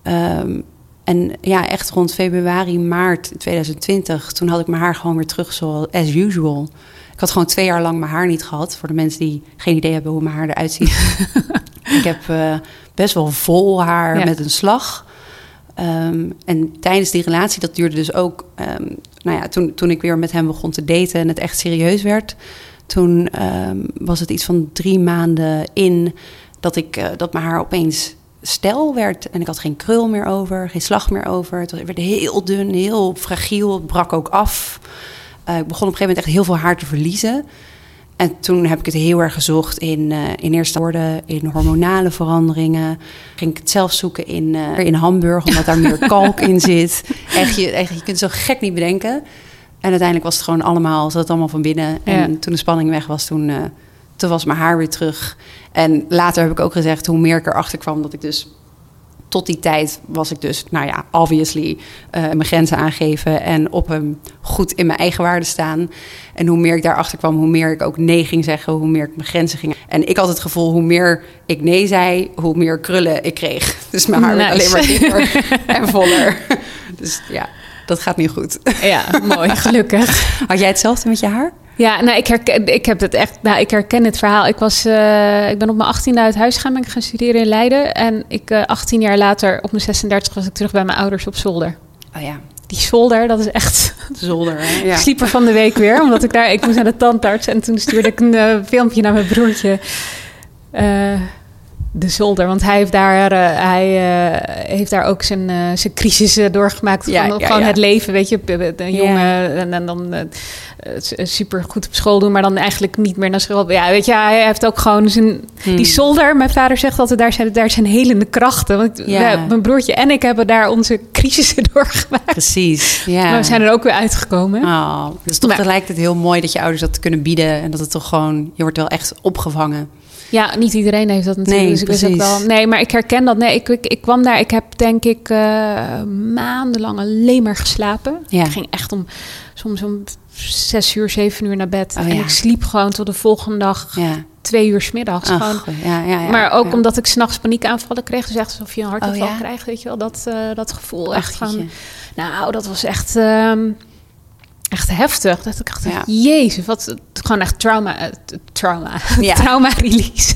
Ehm, en ja, echt rond februari, maart 2020, toen had ik mijn haar gewoon weer terug zoals as usual. Ik had gewoon twee jaar lang mijn haar niet gehad. Voor de mensen die geen idee hebben hoe mijn haar eruit ziet. *laughs* ik heb eh, best wel vol haar Ja. met een slag. Ehm, en tijdens die relatie, dat duurde dus ook... ehm, nou ja, toen, toen ik weer met hem begon te daten en het echt serieus werd... toen ehm, was het iets van drie maanden in dat, ik, eh, dat mijn haar opeens stijl werd. En ik had geen krul meer over, geen slag meer over. Het was- het werd heel dun, heel fragiel. Het brak ook af. Eh, ik begon op een gegeven moment echt heel veel haar te verliezen. En toen heb ik het heel erg gezocht in, eh, in eerste orde in hormonale veranderingen. Ging ik het zelf zoeken in, eh, in Hamburg, omdat daar meer *laughs* kalk in zit. Echt, je, echt, je kunt het zo gek niet bedenken. En uiteindelijk was het gewoon allemaal, zat het allemaal van binnen. En Ja. toen de spanning weg was, toen, toen was mijn haar weer terug. En later heb ik ook gezegd, hoe meer ik erachter kwam, dat ik dus tot die tijd was ik dus, nou ja, obviously eh, mijn grenzen aangeven en op hem goed in mijn eigen waarde staan. En hoe meer ik daarachter kwam, hoe meer ik ook nee ging zeggen, hoe meer ik mijn grenzen ging. En ik had het gevoel, hoe meer ik nee zei, hoe meer krullen ik kreeg. *laughs* Dus mijn haar werd alleen maar dieper *laughs* en voller. Dus ja, dat gaat niet goed. Ja, mooi, gelukkig. Had jij hetzelfde met je haar? Ja, nou, ik, herken, ik heb het echt. Nou, ik herken het verhaal. Ik, was, eh, ik ben op mijn 18e uit huis gegaan, ben ik gaan studeren in Leiden. En ik, eh 18 jaar later, op mijn 36 was ik terug bij mijn ouders op zolder. Oh ja, Die zolder, dat is echt. zolder. Hè? *laughs* Ja. van de week weer, omdat ik daar. Ik moest naar de tandarts en toen stuurde ik een eh, filmpje naar mijn broertje. De zolder, want hij heeft daar, eh, hij, eh, heeft daar ook zijn, eh, zijn crisis doorgemaakt. Ja, van ja, gewoon ja. het leven, weet je. Een jongen en, en dan super goed op school doen, maar dan eigenlijk niet meer naar school. Ja, weet je, hij heeft ook gewoon zijn. Hmm. Die zolder, mijn vader zegt altijd, daar zijn, daar zijn helende krachten. Want mijn broertje en ik hebben daar onze crisissen *laughs* doorgemaakt. Precies. Ja. Maar we zijn er ook weer uitgekomen. Oh, het is toch Maar- tegelijkertijd heel mooi dat je ouders dat kunnen bieden. En dat het toch gewoon, je wordt wel echt opgevangen. Ja, niet iedereen heeft dat natuurlijk. Nee, dus ik wist ook precies. wel. Nee, maar ik herken dat. Nee, ik, ik, ik kwam daar. Ik heb denk ik eh, maandenlang alleen maar geslapen. Ja. Ik ging echt om soms om zes uur, zeven uur naar bed. Oh, en ja. ik sliep gewoon tot de volgende dag Ja. twee uur 's middags. Gewoon. Ach, ja, ja, ja, maar ook omdat ik s'nachts paniekaanvallen kreeg. Dus echt alsof je een hartaanval Oh, krijgt, weet je wel. Dat, eh, dat gevoel. Ach, echt van, nou, dat was echt, ehm, echt heftig. Dat ik Ja. jezus, wat, gewoon echt trauma, eh, trauma, *laughs* Ja. trauma release.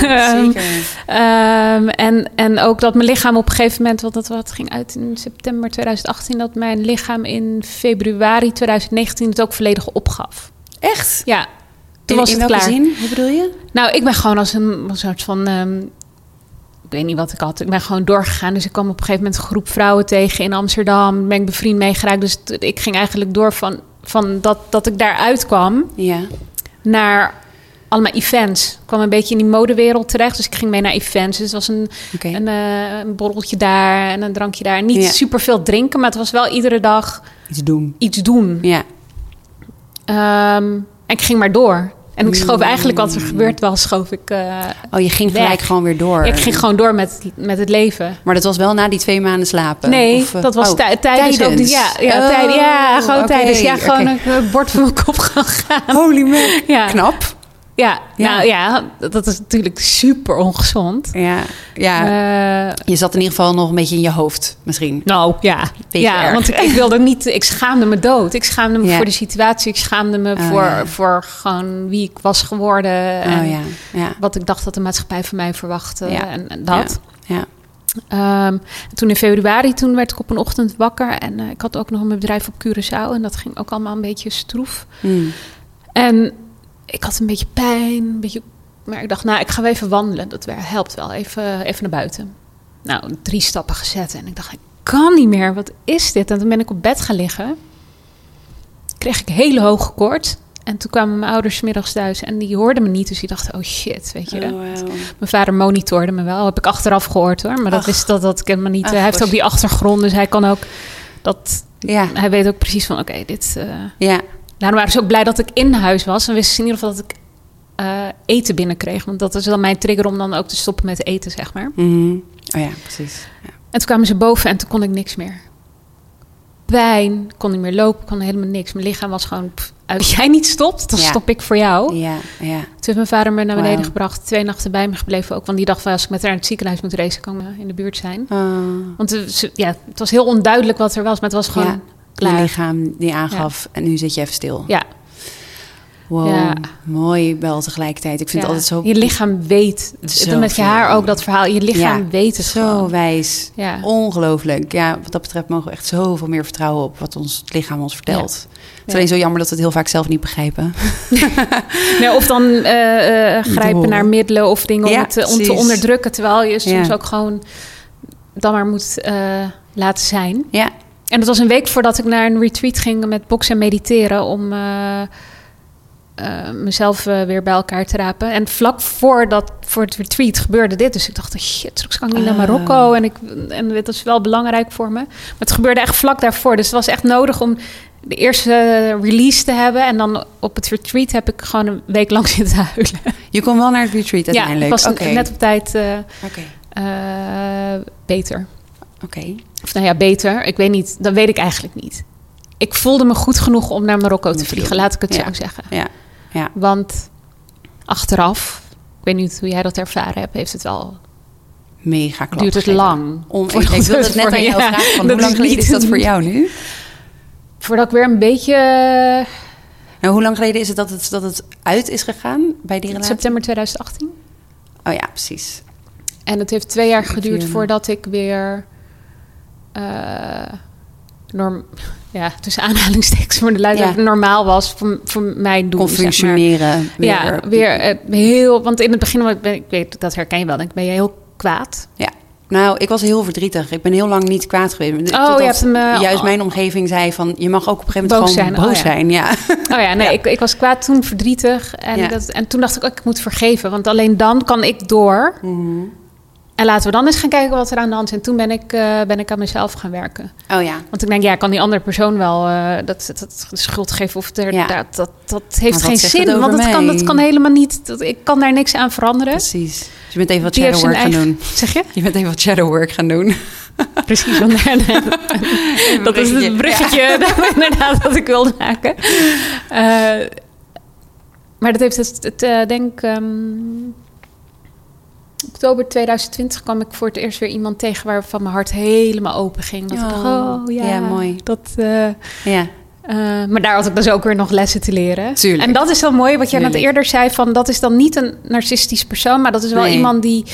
Ja, *laughs* zeker. Ehm, en, en ook dat mijn lichaam op een gegeven moment, want dat wat ging uit in september 2018, dat mijn lichaam in februari 2019 het ook volledig opgaf. Echt? Ja, toen In, was in het welke klaar. zin? Hoe bedoel je? Nou, ik ben gewoon als een, een soort van ehm, ik weet niet wat ik had. Ik ben gewoon doorgegaan. Dus ik kwam op een gegeven moment een groep vrouwen tegen in Amsterdam. Ben ik bevriend meegeraakt. Dus ik ging eigenlijk door van, van dat, dat ik daar uitkwam Ja. naar allemaal events. Ik kwam een beetje in die modewereld terecht. Dus ik ging mee naar events. Dus het was een, eh, een borreltje daar en een drankje daar. Niet Ja. super veel drinken, maar het was wel iedere dag Iets doen. iets doen. Ja. Ehm, en ik ging maar door. En ik schoof eigenlijk wat er gebeurd was, schoof ik. eh, Oh, je ging gelijk gewoon weer door. ik ging gewoon door met, met het leven. Maar dat was wel na die twee maanden slapen? Nee, Of, eh, dat was oh, tij- tijdens, Ja, ja, Oh, tijd- ja gewoon oké, tijdens. Ja, gewoon een, een bord voor mijn kop gaan gaan. Holy man. Ja. Knap. Ja, Ja. nou ja, dat is natuurlijk super ongezond. Ja. ja. Eh, je zat in ieder geval nog een beetje in je hoofd, misschien. nou ja, Beetje ja erg. want ik, ik wilde niet, ik schaamde me dood. Ik schaamde me Ja. voor de situatie. Ik schaamde me Oh, voor, ja. voor gewoon wie ik was geworden. en Oh ja. Ja. wat ik dacht dat de maatschappij van mij verwachtte. Ja. En, en dat. Ja. Ehm, toen in februari, toen werd ik op een ochtend wakker. En eh, ik had ook nog een bedrijf op Curaçao. En dat ging ook allemaal een beetje stroef. Mm. En ik had een beetje pijn. Een beetje, maar ik dacht, nou, ik ga wel even wandelen. Dat helpt wel. Even, even naar buiten. Nou, drie stappen gezet. En ik dacht, ik kan niet meer. Wat is dit? En toen ben ik op bed gaan liggen. Kreeg ik hele hoge koorts. En toen kwamen mijn ouders middags thuis. En die hoorden me niet. Dus die dachten, oh shit, weet je. Oh, wow. Mijn vader monitorde me wel. Heb ik achteraf gehoord hoor. Maar dat Ach. wist dat, dat ik helemaal niet. Ach, hij heeft ook die achtergrond. Dus hij kan ook dat. Ja. Hij weet ook precies van oké, dit. eh Ja. Daarom waren ze ook blij dat ik in huis was. En wisten ze in ieder geval dat ik eh, eten binnenkreeg. Want dat is dan mijn trigger om dan ook te stoppen met eten, zeg maar. Mhm. Oh ja, precies. Ja. En toen kwamen ze boven en toen kon ik niks meer. Pijn, ik kon niet meer lopen, kon helemaal niks. Mijn lichaam was gewoon pff, uit. Als jij niet stopt, dan Ja. stop ik voor jou. Ja, ja. Toen heeft mijn vader me naar beneden gebracht. Twee nachten bij me gebleven ook. Want die dacht van als ik met haar in het ziekenhuis moet racen, kan ik in de buurt zijn. Oh. Want ja, het was heel onduidelijk wat er was. Maar het was gewoon Ja. Je klaar. lichaam die aangaf en nu zit je even stil. Ja, Wow, Ja. mooi wel tegelijkertijd. Ik vind ja. het altijd zo... Je lichaam weet. Zo met je haar ook dat verhaal. Je lichaam weet het Zo gewoon. wijs. Ongelooflijk. Ja, wat dat betreft mogen we echt zoveel meer vertrouwen op wat ons lichaam ons vertelt. Het is alleen zo jammer dat we het heel vaak zelf niet begrijpen. *laughs* Nee, of dan eh, eh, grijpen horen. naar middelen of dingen om, het, te- om te onderdrukken. Terwijl je soms ook gewoon dan maar moet eh, laten zijn. Ja, En dat was een week voordat ik naar een retreat ging met boksen en mediteren. Om eh, eh, mezelf eh, weer bij elkaar te rapen. En vlak voor, dat, voor het retreat gebeurde dit. Dus ik dacht, shit, straks kan ik niet naar Oh. Marokko. En, ik, en dat is wel belangrijk voor me. Maar het gebeurde echt vlak daarvoor. Dus het was echt nodig om de eerste release te hebben. En dan op het retreat heb ik gewoon een week lang *laughs* zitten huilen. je kon wel naar het retreat Ja, uiteindelijk. ik was net op tijd Oké. eh, beter. Oké. Of nou ja, beter. Ik weet niet. Dat weet ik eigenlijk niet. Ik voelde me goed genoeg om naar Marokko te vliegen. Laat ik het Ja. zo zeggen. Ja. Ja. Want achteraf, ik weet niet hoe jij dat ervaren hebt, heeft het wel Mega klap duurt het gegeven. lang. Ik, wilde het net voor- aan jou vragen. Van, hoe lang geleden is dat voor jou nu? Voordat ik weer een beetje Nou, hoe lang geleden is het dat het, dat het uit is gegaan bij die relatie? september 2018. Oh ja, precies. En het heeft twee jaar geduurd voordat ik weer eh, norm, *laughs* ja, tussen aanhalingstekens voor de luider Ja. normaal was voor, voor mijn doen. Kon zeg maar. functioneren. weer. Ja, weer eh, heel. Want in het begin, ik, ben, ik weet dat herken je wel, denk ik, ben je heel kwaad. Ja. Nou, ik was heel verdrietig. Ik ben heel lang niet kwaad geweest. je Totdat hebt hem, eh, juist oh. mijn omgeving zei van... je mag ook op een gegeven moment Boos gewoon zijn. Oh, boos ja. zijn. Ja. Oh ja, nee, *laughs* Ik, ik was kwaad toen, verdrietig. En, Ja. dat, en toen dacht ik, ook, ik moet vergeven. Want alleen dan kan ik door. Mhm. En laten we dan eens gaan kijken wat er aan de hand is. En toen ben ik, eh, ben ik aan mezelf gaan werken. Oh ja. Want ik denk, ja, kan die andere persoon wel eh, dat, dat, dat de schuld geven. Of er, Ja. dat, dat, dat heeft geen zin. Want dat kan, dat kan helemaal niet. Dat, ik kan daar niks aan veranderen. Precies. Dus je bent even wat Die shadow work gaan doen. Zeg je? Je bent even wat shadow work gaan doen. *laughs* Precies. want- *laughs* *laughs* dat is het bruggetje dat, inderdaad dat ik wilde maken. Eh, maar dat heeft het, het denk ik... ehm, oktober 2020 kwam ik voor het eerst weer iemand tegen... waarvan mijn hart helemaal open ging. Dat ik dacht, Oh, oh ja, ja, mooi. Dat, eh, Ja. eh, maar daar had ik dus ook weer nog lessen te leren. Tuurlijk. En dat is wel mooi, wat jij net eerder zei... van dat is dan niet een narcistisch persoon... maar dat is wel Nee. iemand die...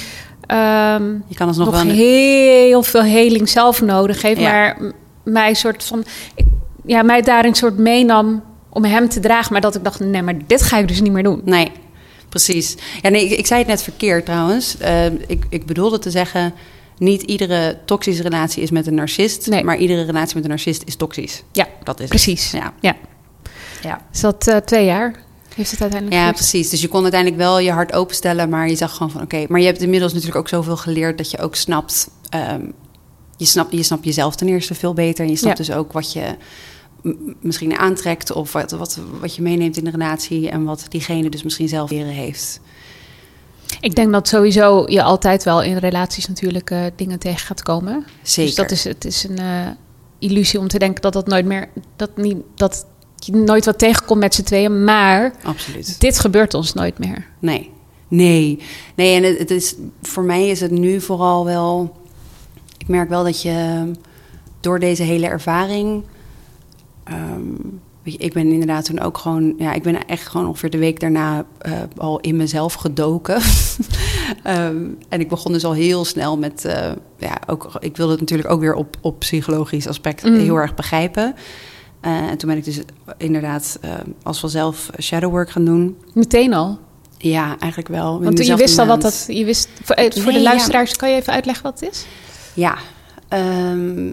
ehm, Je kan alsnog nog wel... heel veel heling zelf nodig heeft. Ja. Maar mij soort van... Ik, ja, mij daarin soort meenam om hem te dragen. Maar dat ik dacht, nee, maar dit ga ik dus niet meer doen. Nee, Precies. Ja, nee, ik, ik zei het net verkeerd trouwens. Eh, ik, ik bedoelde te zeggen... niet iedere toxische relatie is met een narcist... Nee. maar iedere relatie met een narcist is toxisch. Ja, Dat is precies. Het. Ja. Ja. Ja. Is dat eh, twee jaar? Heeft het uiteindelijk ja, precies. Dus je kon uiteindelijk wel je hart openstellen... maar je zag gewoon van oké... maar je hebt inmiddels natuurlijk ook zoveel geleerd... dat je ook snapt... ehm, je, snapt je snapt jezelf ten eerste veel beter... en je snapt Ja. dus ook wat je misschien aantrekt... of wat, wat, wat je meeneemt in de relatie... en wat diegene dus misschien zelf leren heeft. Ik denk dat sowieso je altijd wel in relaties natuurlijk eh, dingen tegen gaat komen. Zeker. Dus dat is, het is een eh, illusie om te denken dat dat nooit meer... Dat, niet, dat je nooit wat tegenkomt met z'n tweeën. Maar Absoluut. dit gebeurt ons nooit meer. Nee. Nee. Nee, en het, het is, voor mij is het nu vooral wel... Ik merk wel dat je door deze hele ervaring... ehm, je, ik ben inderdaad toen ook gewoon... Ja, ik ben echt gewoon ongeveer de week daarna eh, al in mezelf gedoken. *laughs* Ehm, en ik begon dus al heel snel met... eh, ja, ook, ik wilde het natuurlijk ook weer op, op psychologisch aspect Mm. heel erg begrijpen. Eh, en toen ben ik dus inderdaad als vanzelf shadowwork gaan doen. Meteen al. Ja, eigenlijk wel. Want je dezelfde wist al wat dat... Je wist, voor voor Nee, de ja. luisteraars, kan je even uitleggen wat het is? Ja. ehm,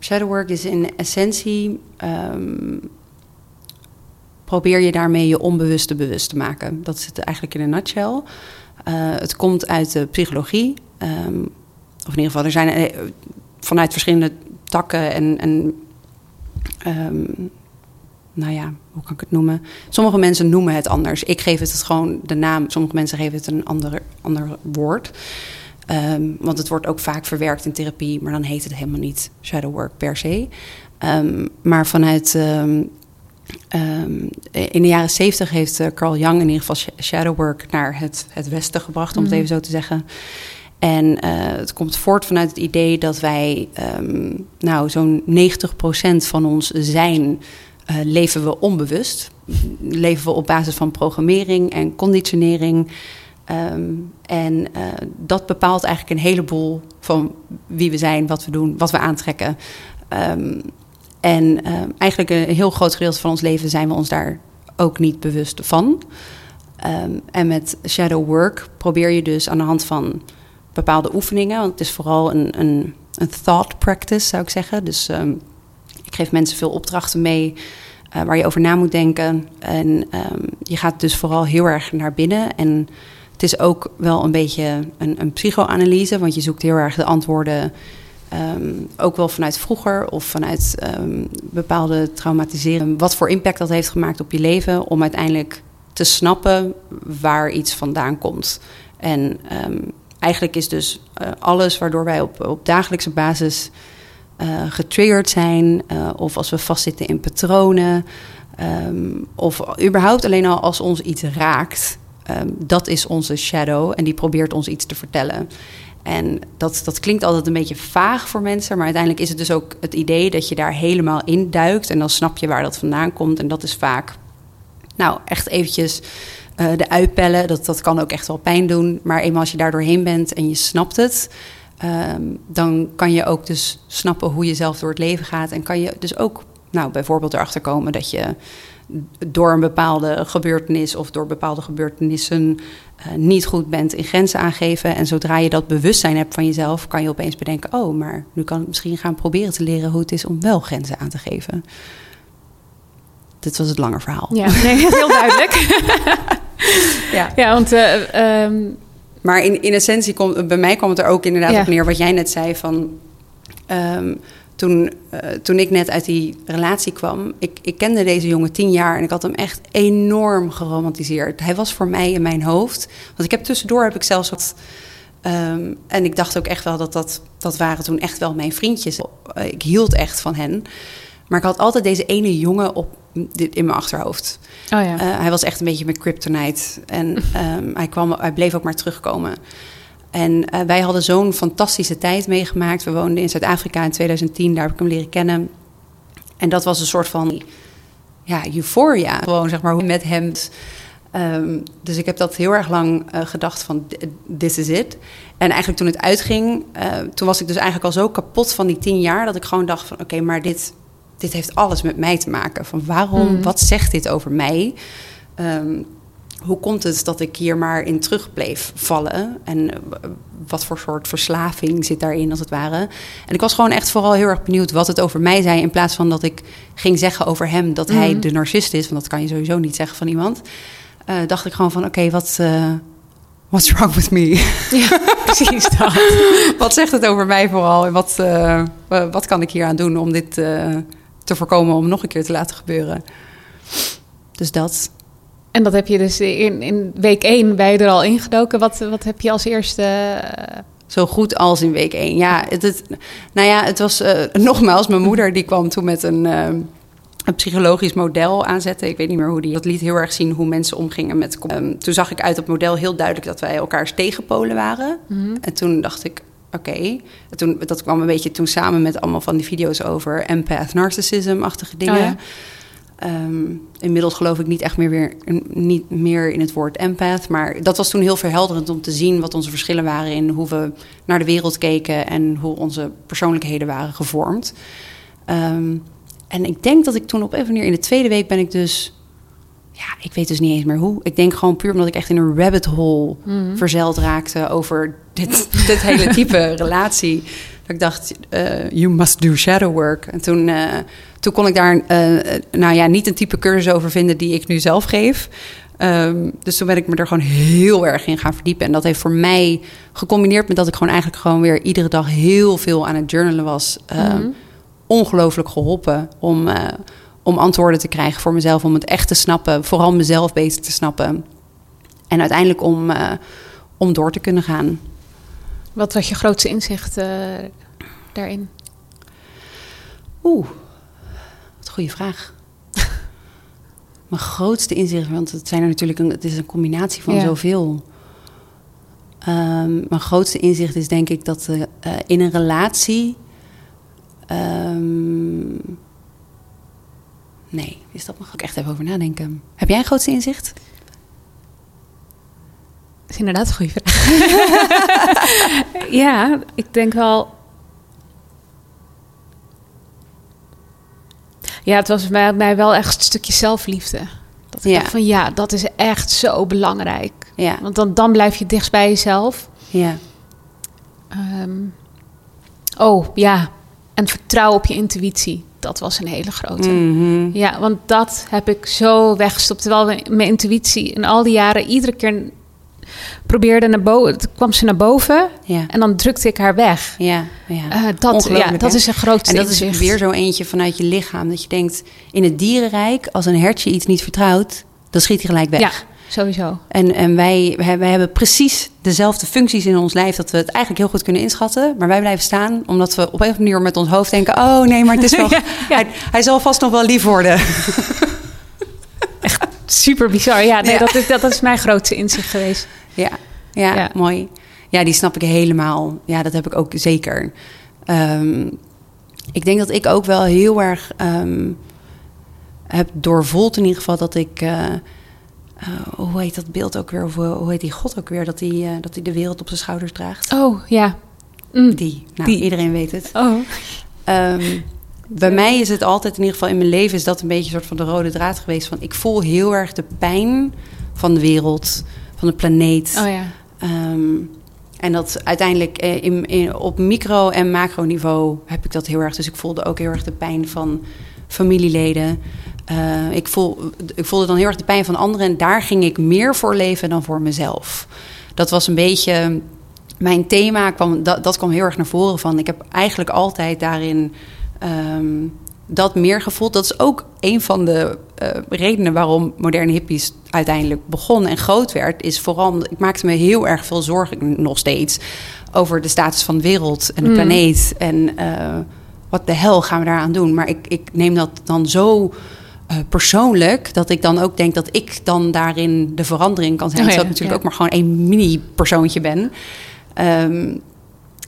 shadowwork is in essentie... ehm, probeer je daarmee je onbewuste bewust te maken. Dat zit eigenlijk in een nutshell. Eh, het komt uit de psychologie. ehm, of in ieder geval, er zijn eh, vanuit verschillende takken en... en ehm, nou ja, hoe kan ik het noemen? Sommige mensen noemen het anders. Ik geef het gewoon de naam. Sommige mensen geven het een ander, ander woord. Ehm, want het wordt ook vaak verwerkt in therapie, maar dan heet het helemaal niet shadow work per se. Ehm, maar vanuit. ehm, in de jaren zeventig heeft eh, Carl Jung in ieder geval sh- shadow work naar het, het Westen gebracht, om het even zo te zeggen. En eh, het komt voort vanuit het idee dat wij, nou, zo'n 90% van ons zijn eh, leven we onbewust. Leven we op basis van programmering en conditionering. Ehm, en eh, dat bepaalt eigenlijk een heleboel van wie we zijn, wat we doen, wat we aantrekken. Ehm, en ehm, eigenlijk een heel groot gedeelte van ons leven zijn we ons daar ook niet bewust van. En met shadow work probeer je dus aan de hand van bepaalde oefeningen, want het is vooral een, een, een thought practice, zou ik zeggen. Dus ik geef mensen veel opdrachten mee eh, waar je over na moet denken. En je gaat dus vooral heel erg naar binnen. En het is ook wel een beetje een, een psychoanalyse, want je zoekt heel erg de antwoorden. ehm, ook wel vanuit vroeger of vanuit ehm, bepaalde traumatiseren. Wat voor impact dat heeft gemaakt op je leven. Om uiteindelijk te snappen waar iets vandaan komt. En ehm, eigenlijk is dus eh, alles waardoor wij op, op dagelijkse basis eh, getriggerd zijn, eh, of als we vastzitten in patronen, of überhaupt alleen al als ons iets raakt, ehm, dat is onze shadow en die probeert ons iets te vertellen. En dat, dat klinkt altijd een beetje vaag voor mensen, maar uiteindelijk is het dus ook het idee dat je daar helemaal in duikt en dan snap je waar dat vandaan komt. En dat is vaak, nou, echt eventjes eh, de uitpellen. Dat, dat kan ook echt wel pijn doen, maar eenmaal als je daar doorheen bent en je snapt het, Ehm, dan kan je ook dus snappen hoe je zelf door het leven gaat. En kan je dus ook nou, bijvoorbeeld erachter komen dat je door een bepaalde gebeurtenis of door bepaalde gebeurtenissen eh, niet goed bent in grenzen aangeven. En zodra je dat bewustzijn hebt van jezelf, kan je opeens bedenken: oh, maar nu kan ik misschien gaan proberen te leren hoe het is om wel grenzen aan te geven. Dit was het lange verhaal. Ja, nee, *laughs* heel duidelijk. *laughs* Ja. ja, want eh, ehm, Maar in, in essentie, komt bij mij kwam het er ook inderdaad Ja. op neer wat jij net zei van... ehm, toen, eh, toen ik net uit die relatie kwam, ik, ik kende deze jongen tien jaar en ik had hem echt enorm geromantiseerd. Hij was voor mij in mijn hoofd. Want ik heb tussendoor heb ik zelfs wat. ehm, en ik dacht ook echt wel dat, dat dat waren toen echt wel mijn vriendjes. Eh, Ik hield echt van hen. Maar ik had altijd deze ene jongen op, in mijn achterhoofd. oh ja. Eh, hij was echt een beetje mijn kryptonite. En *laughs* ehm, hij, kwam, hij bleef ook maar terugkomen. En eh, wij hadden zo'n fantastische tijd meegemaakt. We woonden in Zuid-Afrika in 2010, daar heb ik hem leren kennen. En dat was een soort van ja, euphoria. Gewoon zeg maar met hem. Ehm, dus ik heb dat heel erg lang eh, gedacht van this is it. En eigenlijk toen het uitging, eh, toen was ik dus eigenlijk al zo kapot van die tien jaar... dat ik gewoon dacht van oké, maar dit, dit heeft alles met mij te maken. Van waarom, Hmm. wat zegt dit over mij? Ehm, hoe komt het dat ik hier maar in terug bleef vallen? En eh, wat voor soort verslaving zit daarin, als het ware? En ik was gewoon echt vooral heel erg benieuwd wat het over mij zei... in plaats van dat ik ging zeggen over hem dat hij Mhm. de narcist is... want dat kan je sowieso niet zeggen van iemand... Eh, dacht ik gewoon van, oké, wat... eh, what's wrong with me? *laughs* Ja, precies dat. *laughs* wat zegt het over mij vooral? En wat, wa- wat kan ik hier aan doen om dit te voorkomen... om nog een keer te laten gebeuren? Dus dat... En dat heb je dus in, in week één bij je er al ingedoken. Wat, wat heb je als eerste... eh, Zo goed als in week één. Ja, het, het, nou ja, het was eh, *laughs* nogmaals, mijn moeder die kwam toen met een, eh, een psychologisch model aanzetten. Ik weet niet meer hoe die. Dat liet heel erg zien hoe mensen omgingen met. Ehm, toen zag ik uit het model heel duidelijk dat wij elkaars tegenpolen waren. En toen dacht ik. Oké, En toen dat kwam een beetje toen samen met allemaal van die video's over empath narcissism-achtige dingen. Oh ja. Ehm, inmiddels geloof ik niet echt meer, weer, niet meer in het woord empath. Maar dat was toen heel verhelderend om te zien wat onze verschillen waren in hoe we naar de wereld keken en hoe onze persoonlijkheden waren gevormd. Ehm, en ik denk dat ik toen op een of andere manier in de tweede week ben ik dus. Ja, ik weet dus niet eens meer hoe. Ik denk gewoon puur omdat ik echt in een rabbit hole verzeild raakte over dit, *laughs* dit hele type relatie. Ik dacht, eh, you must do shadow work. En toen, eh, toen kon ik daar, eh, nou ja, niet een type cursus over vinden die ik nu zelf geef. Ehm, dus toen ben ik me er gewoon heel erg in gaan verdiepen. En dat heeft voor mij, gecombineerd met dat ik gewoon eigenlijk gewoon weer iedere dag heel veel aan het journalen was, ehm, ongelooflijk geholpen om, om antwoorden te krijgen voor mezelf, om het echt te snappen, vooral mezelf beter te snappen. En uiteindelijk om, om door te kunnen gaan. Wat was je grootste inzicht eh, daarin? Oeh, wat een goede vraag. *laughs* Mijn grootste inzicht, want het, zijn er natuurlijk een, het is een combinatie van Ja. zoveel. Ehm, mijn grootste inzicht is denk ik dat eh, eh, in een relatie. ehm, nee, is dat mag ik echt even over nadenken. Heb jij een grootste inzicht? Is inderdaad een goede vraag. *laughs* ja, ik denk wel. Ja, het was bij mij wel echt een stukje zelfliefde. Dat ik Ja. dacht van ja, dat is echt zo belangrijk. Ja, Want dan, dan blijf je dichtst bij jezelf. ja, Ehm, oh ja, en vertrouwen op je intuïtie. Dat was een hele grote. Mhm. Ja, want dat heb ik zo weggestopt. Terwijl mijn intuïtie in al die jaren iedere keer probeerde naar boven. kwam ze naar boven ja, en dan drukte ik haar weg. ja, ja. Eh, dat, ja, dat hè? is een grootste En dat is weer zo eentje vanuit je lichaam. Dat je denkt, in het dierenrijk, als een hertje iets niet vertrouwt, dan schiet hij gelijk weg. Ja, sowieso. En, en wij, wij, wij hebben precies dezelfde functies in ons lijf... dat we het eigenlijk heel goed kunnen inschatten. Maar wij blijven staan omdat we op een of andere manier met ons hoofd denken... oh nee, maar het is *laughs* wel, Ja, ja. Hij, hij zal vast nog wel lief worden. Super bizar. Ja, nee, Ja. Dat, is, dat is mijn grootste inzicht geweest. Ja, ja, Ja. mooi. Ja, die snap ik helemaal. Ja, dat heb ik ook zeker. Ehm, ik denk dat ik ook wel heel erg ehm, heb doorvoeld in ieder geval dat ik... eh, eh, hoe heet dat beeld ook weer? Of hoe- hoe heet die God ook weer? Dat hij eh, dat de wereld op zijn schouders draagt. Oh, ja. Mm. Die. Nou, Die. iedereen weet het. Oh, Ehm, bij mij is het altijd, in ieder geval in mijn leven, is dat een beetje een soort van de rode draad geweest. Van ik voel heel erg de pijn van de wereld, van de planeet. oh ja. Ehm, en dat uiteindelijk eh, in, in, op micro- en macroniveau heb ik dat heel erg. Dus ik voelde ook heel erg de pijn van familieleden. Eh, ik, voel, ik voelde dan heel erg de pijn van anderen. En daar ging ik meer voor leven dan voor mezelf. Dat was een beetje mijn thema. Kwam, dat, dat kwam heel erg naar voren van. Ik heb eigenlijk altijd daarin ehm, dat meer gevoeld. Dat is ook een van de eh, redenen waarom moderne hippies uiteindelijk begon en groot werd. Is vooral, ik maakte me heel erg veel zorgen, nog steeds, over de status van de wereld en de Mm. planeet. En eh, wat de hel gaan we daaraan doen? Maar ik, ik neem dat dan zo eh, persoonlijk dat ik dan ook denk dat ik dan daarin de verandering kan zijn. Oh ja, terwijl ik natuurlijk ja. ook maar gewoon een mini-persoontje ben. Ehm,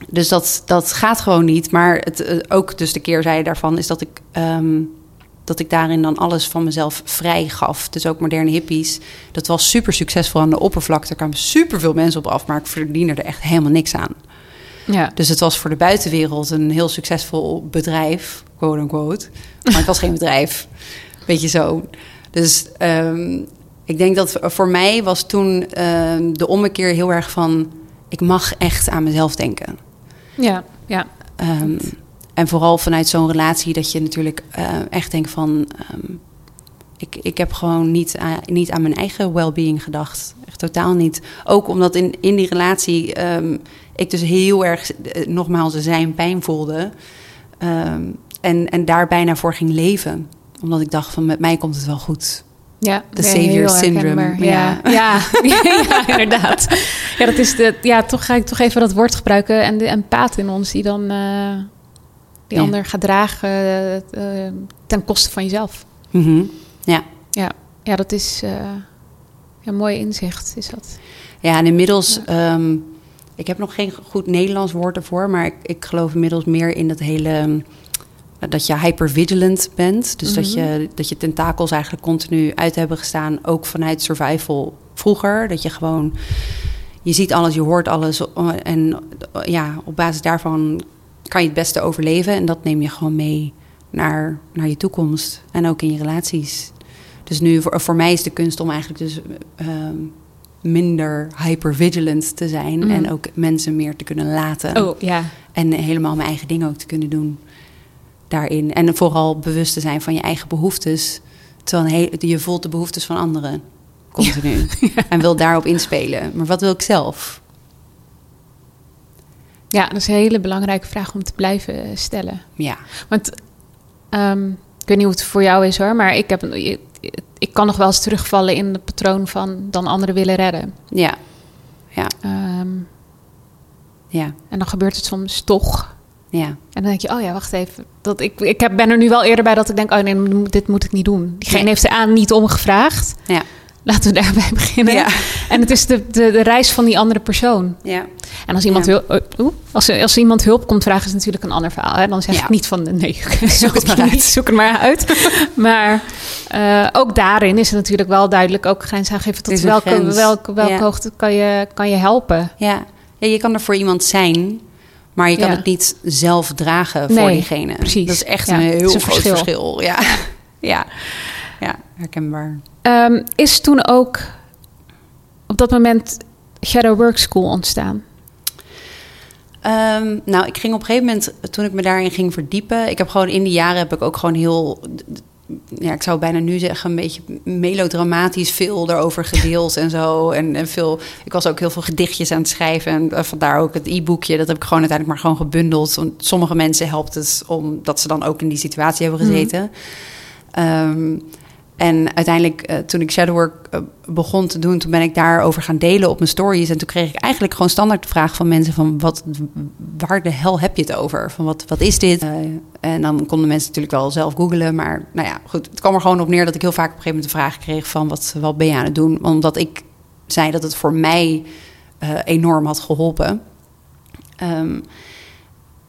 dus dat, dat gaat gewoon niet. Maar het, eh, ook dus de keerzijde daarvan is dat ik, ehm, dat ik daarin dan alles van mezelf vrij gaf. Dus ook moderne hippies. Dat was super succesvol aan de oppervlakte. Er kwamen super veel mensen op af, maar ik verdiende er echt helemaal niks aan. Ja. Dus het was voor de buitenwereld een heel succesvol bedrijf, quote unquote. Maar het was geen bedrijf. *laughs* Beetje zo. Dus ehm, ik denk dat voor mij was toen ehm, de ommekeer heel erg van... ik mag echt aan mezelf denken. Ja, ja. Ehm, en vooral vanuit zo'n relatie dat je natuurlijk eh, echt denkt van... ehm, ik, ik heb gewoon niet aan, niet aan mijn eigen well-being gedacht. Echt totaal niet. Ook omdat in, in die relatie ehm, ik dus heel erg, eh, nogmaals, zijn pijn voelde. En, en daar bijna voor ging leven. Omdat ik dacht van met mij komt het wel goed. Ja, De savior syndrome. Ja. Ja. Ja. *laughs* *laughs* inderdaad. Ja, dat is de, ja, toch ga ik toch even dat woord gebruiken. En de empaat in ons die dan eh, die Ja. ander gaat dragen eh, eh, ten koste van jezelf. Mhm. Ja. Ja, ja dat is eh, een mooi inzicht. Is dat. Ja, en inmiddels, ehm, ik heb nog geen goed Nederlands woord ervoor, maar ik, ik geloof inmiddels meer in dat hele, ehm, dat je hypervigilant bent. Dus dat, je, dat je tentakels eigenlijk continu uit hebben gestaan, ook vanuit survival vroeger. Dat je gewoon, je ziet alles, je hoort alles eh, en eh, ja, op basis daarvan kan je het beste overleven. En dat neem je gewoon mee naar, naar je toekomst en ook in je relaties. Dus nu, voor, voor mij is de kunst om eigenlijk dus ehm, minder hypervigilant te zijn. Mhm. En ook mensen meer te kunnen laten. Oh ja. En helemaal mijn eigen dingen ook te kunnen doen daarin. En vooral bewust te zijn van je eigen behoeftes. Terwijl heel- je voelt de behoeftes van anderen continu. *laughs* En wil daarop inspelen. Maar wat wil ik zelf? ja, dat is een hele belangrijke vraag om te blijven stellen. Ja. Want ehm, ik weet niet hoe het voor jou is hoor, maar ik, heb, ik kan nog wel eens terugvallen in het patroon van dan anderen willen redden. Ja. Ja. Ehm, Ja. en dan gebeurt het soms toch. Ja. En dan denk je, oh ja, wacht even. Dat ik, ik heb, ben er nu wel eerder bij dat ik denk, oh nee, dit moet ik niet doen. Diegene Nee. heeft er aan niet om gevraagd. Ja. Laten we daarbij *laughs* beginnen. Ja. En het is de, de, de reis van die andere persoon. Ja. En als iemand, Ja. hulp, oeh, als, als iemand hulp komt vragen, is natuurlijk een ander verhaal. Hè? Dan zeg Ja. ik niet van, nee, *laughs* zoek het maar niet, uit. Zoek het maar uit. *laughs* maar eh, ook daarin is het natuurlijk wel duidelijk ook grens aangeven tot welke, welke, welke hoogte kan je, kan je helpen. Ja. ja, je kan er voor iemand zijn, maar je kan Ja. het niet zelf dragen voor Nee, diegene. precies. Dat is echt Ja, een heel een groot verschil. verschil. *laughs* Ja. ja. Ja, herkenbaar. Ehm, is toen ook op dat moment Shadow Work School ontstaan? Ehm, nou, ik ging op een gegeven moment, toen ik me daarin ging verdiepen... Ik heb gewoon in die jaren heb ik ook gewoon heel... Ja, ik zou bijna nu zeggen, een beetje melodramatisch veel erover gedeeld en zo. En, en veel, ik was ook heel veel gedichtjes aan het schrijven. En eh, vandaar ook het e-boekje. Dat heb ik gewoon uiteindelijk maar gewoon gebundeld. Want sommige mensen helpt het omdat ze dan ook in die situatie hebben gezeten. Ehm, en uiteindelijk, eh, toen ik shadowwork eh, begon te doen, toen ben ik daarover gaan delen op mijn stories. En toen kreeg ik eigenlijk gewoon standaard de vraag van mensen van, wat, waar de hel heb je het over? Van wat, wat is dit? Eh, en dan konden mensen natuurlijk wel zelf googlen. Maar nou ja, goed, het kwam er gewoon op neer dat ik heel vaak op een gegeven moment de vraag kreeg van, wat, wat ben je aan het doen? Omdat ik zei dat het voor mij enorm had geholpen. Ehm,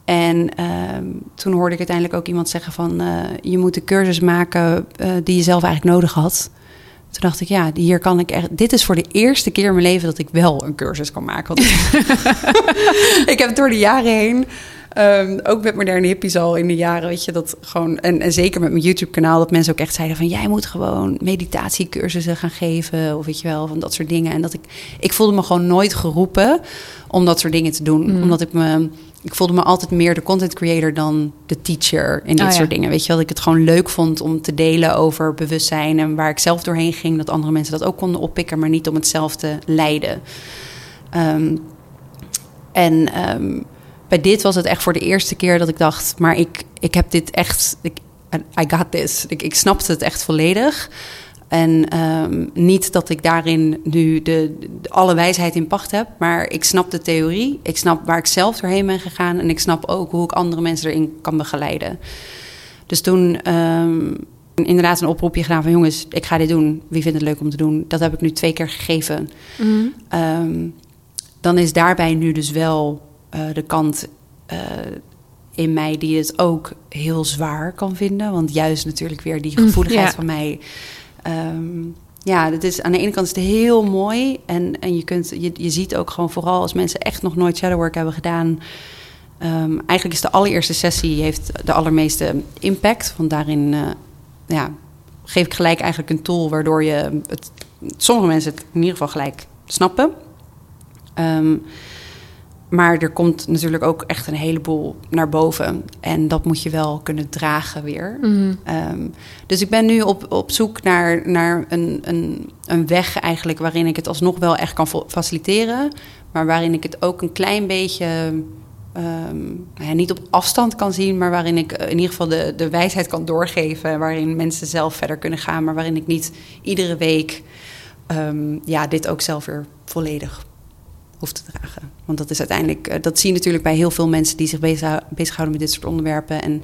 en ehm, toen hoorde ik uiteindelijk ook iemand zeggen van... eh, je moet de cursus maken eh, die je zelf eigenlijk nodig had. Toen dacht ik, ja, hier kan ik echt... Dit is voor de eerste keer in mijn leven dat ik wel een cursus kan maken. Want *laughs* ik heb door de jaren heen... ehm, ook met moderne hippies al in de jaren, weet je, dat gewoon... En, en zeker met mijn YouTube-kanaal, dat mensen ook echt zeiden van... jij moet gewoon meditatiecursussen gaan geven, of weet je wel, van dat soort dingen. En dat ik... Ik voelde me gewoon nooit geroepen om dat soort dingen te doen. Omdat ik me... Ik voelde me altijd meer de content creator dan de teacher in dit Oh ja. soort dingen. Weet je wel, dat ik het gewoon leuk vond om te delen over bewustzijn... en waar ik zelf doorheen ging, dat andere mensen dat ook konden oppikken... maar niet om het zelf te leiden. Ehm, en ehm, bij dit was het echt voor de eerste keer dat ik dacht... maar ik, ik heb dit echt... Ik, I got this. Ik, ik snapte het echt volledig. En ehm, niet dat ik daarin nu de, de- alle wijsheid in pacht heb... maar ik snap de theorie. Ik snap waar ik zelf doorheen ben gegaan... en ik snap ook hoe ik andere mensen erin kan begeleiden. Dus toen ehm, inderdaad een oproepje gedaan van... jongens, ik ga dit doen. Wie vindt het leuk om te doen? Dat heb ik nu twee keer gegeven. Ehm, dan is daarbij nu dus wel eh, de kant eh, in mij die het ook heel zwaar kan vinden. Want juist natuurlijk weer die gevoeligheid ja. van mij. Ehm, ja, dat is, aan de ene kant is het heel mooi. En, en je, kunt, je, je ziet ook gewoon vooral als mensen echt nog nooit shadowwork hebben gedaan. ehm, eigenlijk is de allereerste sessie heeft de allermeeste impact. Want daarin eh, ja, geef ik gelijk eigenlijk een tool waardoor je het, sommige mensen het in ieder geval gelijk snappen. Ehm, maar er komt natuurlijk ook echt een heleboel naar boven. En dat moet je wel kunnen dragen weer. Mhm. Ehm, dus ik ben nu op, op zoek naar, naar een, een, een weg eigenlijk waarin ik het alsnog wel echt kan fa- faciliteren. Maar waarin ik het ook een klein beetje ehm, nou ja, niet op afstand kan zien, maar waarin ik eh, in ieder geval de, de wijsheid kan doorgeven. Waarin mensen zelf verder kunnen gaan, maar waarin ik niet iedere week ehm, ja, dit ook zelf weer volledig hoef te dragen. Want dat is uiteindelijk, eh, dat zie je natuurlijk bij heel veel mensen die zich bezig, bezighouden met dit soort onderwerpen. En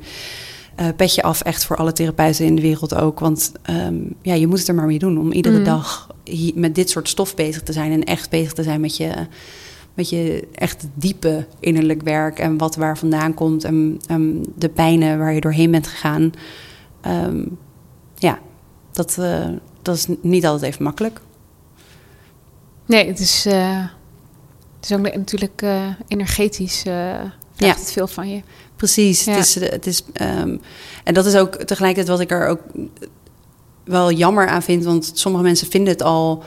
eh petje af echt voor alle therapeuten in de wereld ook. Want ehm, ja, je moet het er maar mee doen om iedere Mm. dag hier met dit soort stof bezig te zijn. En echt bezig te zijn met je, met je echt diepe innerlijk werk. En wat waar vandaan komt. En de pijnen waar je doorheen bent gegaan. Ehm, ja, dat, eh, dat is niet altijd even makkelijk. Nee, het is, het is ook natuurlijk eh, energetisch. vraagt Ja. het veel van je. Precies. Ja. Het is, het is, ehm, en dat is ook tegelijkertijd wat ik er ook wel jammer aan vind. Want sommige mensen vinden het al.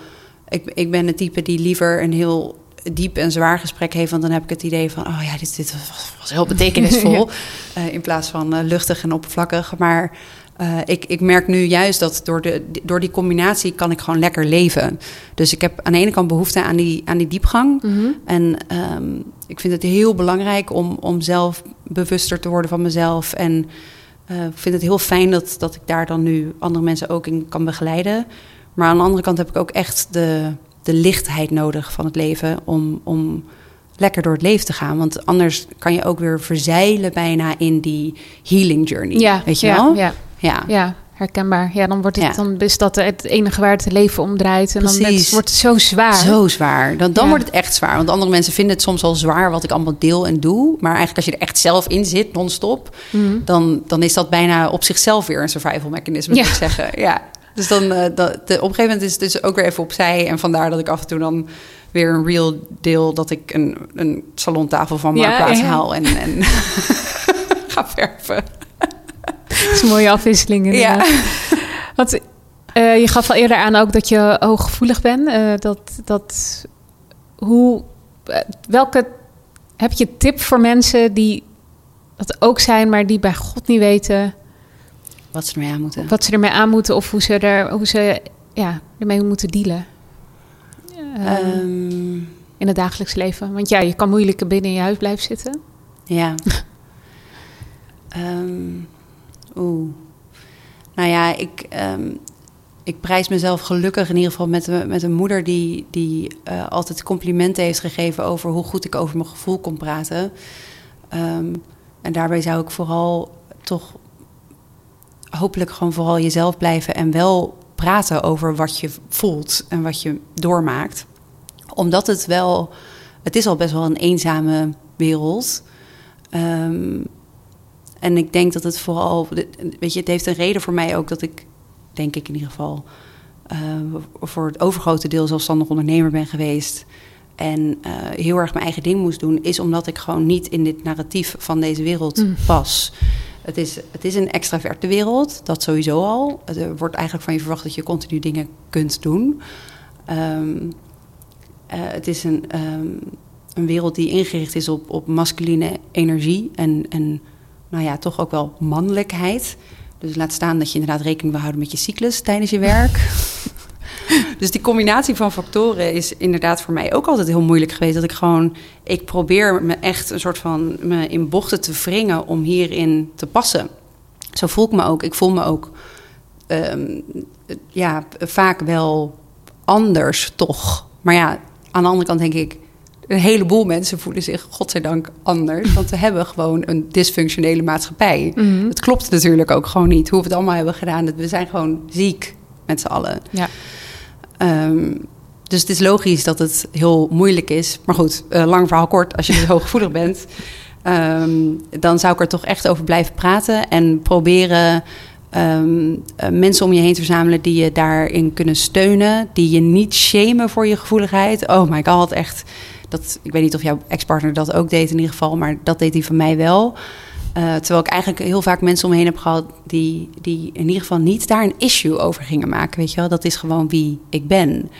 Ik, ik ben het type die liever een heel diep en zwaar gesprek heeft. Want dan heb ik het idee van: oh ja, dit, dit was, was heel *laughs* betekenisvol. Eh, in plaats van luchtig en oppervlakkig. Maar eh, ik, ik merk nu juist dat door, de, door die combinatie kan ik gewoon lekker leven. Dus ik heb aan de ene kant behoefte aan die, aan die diepgang. Mhm. En ehm, ik vind het heel belangrijk om, om zelf bewuster te worden van mezelf. En eh, ik vind het heel fijn dat, dat ik daar dan nu andere mensen ook in kan begeleiden. Maar aan de andere kant heb ik ook echt de, de lichtheid nodig van het leven om, om lekker door het leven te gaan. Want anders kan je ook weer verzeilen bijna in die healing journey. Ja, weet je ja, wel? Ja, Ja. ja, herkenbaar. Ja, dan, wordt het, Ja. dan is dat het enige waar het leven om draait. En dan het wordt het zo zwaar. Zo zwaar. Dan, dan Ja. wordt het echt zwaar. Want andere mensen vinden het soms al zwaar wat ik allemaal deel en doe. Maar eigenlijk als je er echt zelf in zit, non-stop... Mhm. dan, dan is dat bijna op zichzelf weer een survival mechanisme, Ja. moet ik zeggen. Ja. Dus dan, eh, dat, de, op een gegeven moment is het dus ook weer even opzij. En vandaar dat ik af en toe dan weer een real deel... dat ik een, een salontafel van mijn Ja, plaats ja. haal en, en *laughs* ga verven. *laughs* Dat is een mooie afwisseling. inderdaad. Ja. Want eh, je gaf al eerder aan ook dat je hooggevoelig bent. Eh, dat, dat, hoe, eh, welke, heb je tip voor mensen die dat ook zijn, maar die bij God niet weten Wat ze ermee aan moeten. wat ze ermee aan moeten of hoe ze, er, hoe ze ja, ermee moeten dealen? Eh, Ehm, in het dagelijks leven. Want ja, je kan moeilijk binnen in je huis blijven zitten. Ja. *laughs* Ehm, Oeh. Nou ja, ik, ehm, ik prijs mezelf gelukkig in ieder geval met, met een moeder die, die eh, altijd complimenten heeft gegeven over hoe goed ik over mijn gevoel kon praten. Ehm, en daarbij zou ik vooral toch hopelijk gewoon vooral jezelf blijven en wel praten over wat je voelt en wat je doormaakt. Omdat het wel, het is al best wel een eenzame wereld. Ehm, en ik denk dat het vooral, weet je, het heeft een reden voor mij ook dat ik, denk ik in ieder geval, eh, voor het overgrote deel zelfstandig ondernemer ben geweest. En eh, heel erg mijn eigen ding moest doen, is omdat ik gewoon niet in dit narratief van deze wereld Mm. pas. Het is, het is een extraverte wereld, dat sowieso al. Er wordt eigenlijk van je verwacht dat je continu dingen kunt doen. Ehm, eh, het is een, ehm, een wereld die ingericht is op, op masculine energie en, en nou ja, toch ook wel mannelijkheid. Dus laat staan dat je inderdaad rekening wil houden met je cyclus tijdens je werk. *laughs* dus die combinatie van factoren is inderdaad voor mij ook altijd heel moeilijk geweest. Dat ik gewoon, ik probeer me echt een soort van me in bochten te wringen om hierin te passen. Zo voel ik me ook. Ik voel me ook ehm, ja, vaak wel anders toch. Maar ja, aan de andere kant denk ik, een heleboel mensen voelen zich, godzijdank, anders. Want we hebben gewoon een dysfunctionele maatschappij. Mhm. Het klopt natuurlijk ook gewoon niet hoe we het allemaal hebben gedaan. We zijn gewoon ziek met z'n allen. Ja. Ehm, dus het is logisch dat het heel moeilijk is. Maar goed, eh, lang verhaal kort. Als je dus *laughs* hooggevoelig bent, ehm, dan zou ik er toch echt over blijven praten. En proberen ehm, eh, mensen om je heen te verzamelen die je daarin kunnen steunen. Die je niet shamen voor je gevoeligheid. Oh my god, echt. Dat, ik weet niet of jouw ex-partner dat ook deed in ieder geval. Maar dat deed hij van mij wel. Eh, terwijl ik eigenlijk heel vaak mensen om me heb gehad die, die in ieder geval niet daar een issue over gingen maken. Weet je wel, dat is gewoon wie ik ben.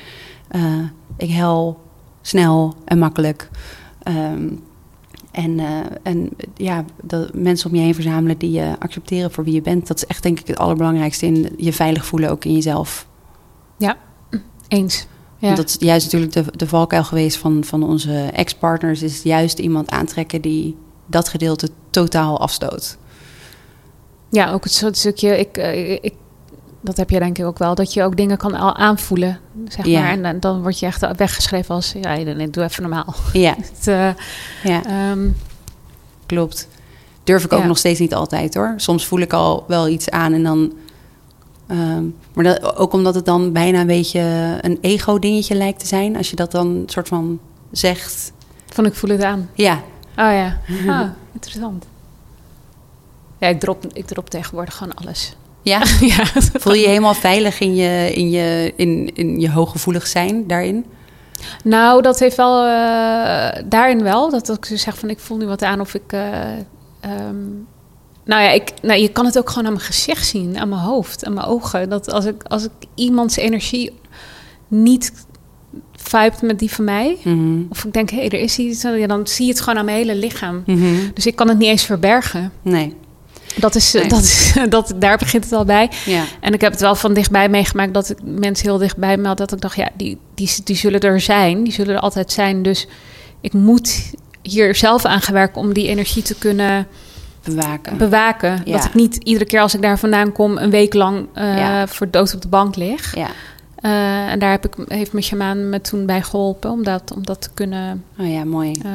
Eh, ik hel snel en makkelijk. Ehm, en, eh, en ja, dat mensen om je heen verzamelen die je accepteren voor wie je bent, dat is echt denk ik het allerbelangrijkste in je veilig voelen ook in jezelf. Ja, eens. Ja. Want Dat is juist natuurlijk de, de valkuil geweest van, van onze ex-partners, is juist iemand aantrekken die dat gedeelte totaal afstoot. Ja, ook het soort stukje, ik, eh, ik, dat heb je denk ik ook wel, dat je ook dingen kan al aanvoelen, zeg Ja. maar. En dan, dan word je echt weggeschreven als, ja, nee, doe even normaal. Ja, *laughs* Het, eh, ja. ehm, Klopt. Durf ik ook nog steeds niet altijd hoor. Soms voel ik al wel iets aan en dan. ehm, maar dat, ook omdat het dan bijna een beetje een ego-dingetje lijkt te zijn. Als je dat dan soort van zegt. van ik voel het aan. Ja, Oh ja, *laughs* ah, interessant. Ja, ik drop, ik drop tegenwoordig gewoon alles. ja. *laughs* ja, Voel je je helemaal veilig in je, in je, in, in je hooggevoelig zijn daarin? Nou, dat heeft wel eh, daarin wel. Dat ik zeg van ik voel nu wat aan of ik. eh, ehm, nou ja, ik, nou, je kan het ook gewoon aan mijn gezicht zien, aan mijn hoofd, aan mijn ogen. Dat als ik, als ik iemands energie niet vibt met die van mij, Mhm. of ik denk, hé, hey, er is iets, ja, dan zie je het gewoon aan mijn hele lichaam. Mhm. Dus ik kan het niet eens verbergen. Nee. Dat is, Nee. dat is, *laughs* dat, daar begint het al bij. Ja. En ik heb het wel van dichtbij meegemaakt dat ik mensen heel dichtbij me had. Dat ik dacht, ja, die, die, die zullen er zijn. Die zullen er altijd zijn. Dus ik moet hier zelf aan gaan werken om die energie te kunnen Bewaken. bewaken. Ja. Dat ik niet iedere keer als ik daar vandaan kom een week lang Ja. voor dood op de bank lig. ja. Eh, en daar heb ik, heeft mijn shamaan me toen bij geholpen om dat, om dat te kunnen Oh ja, mooi. eh,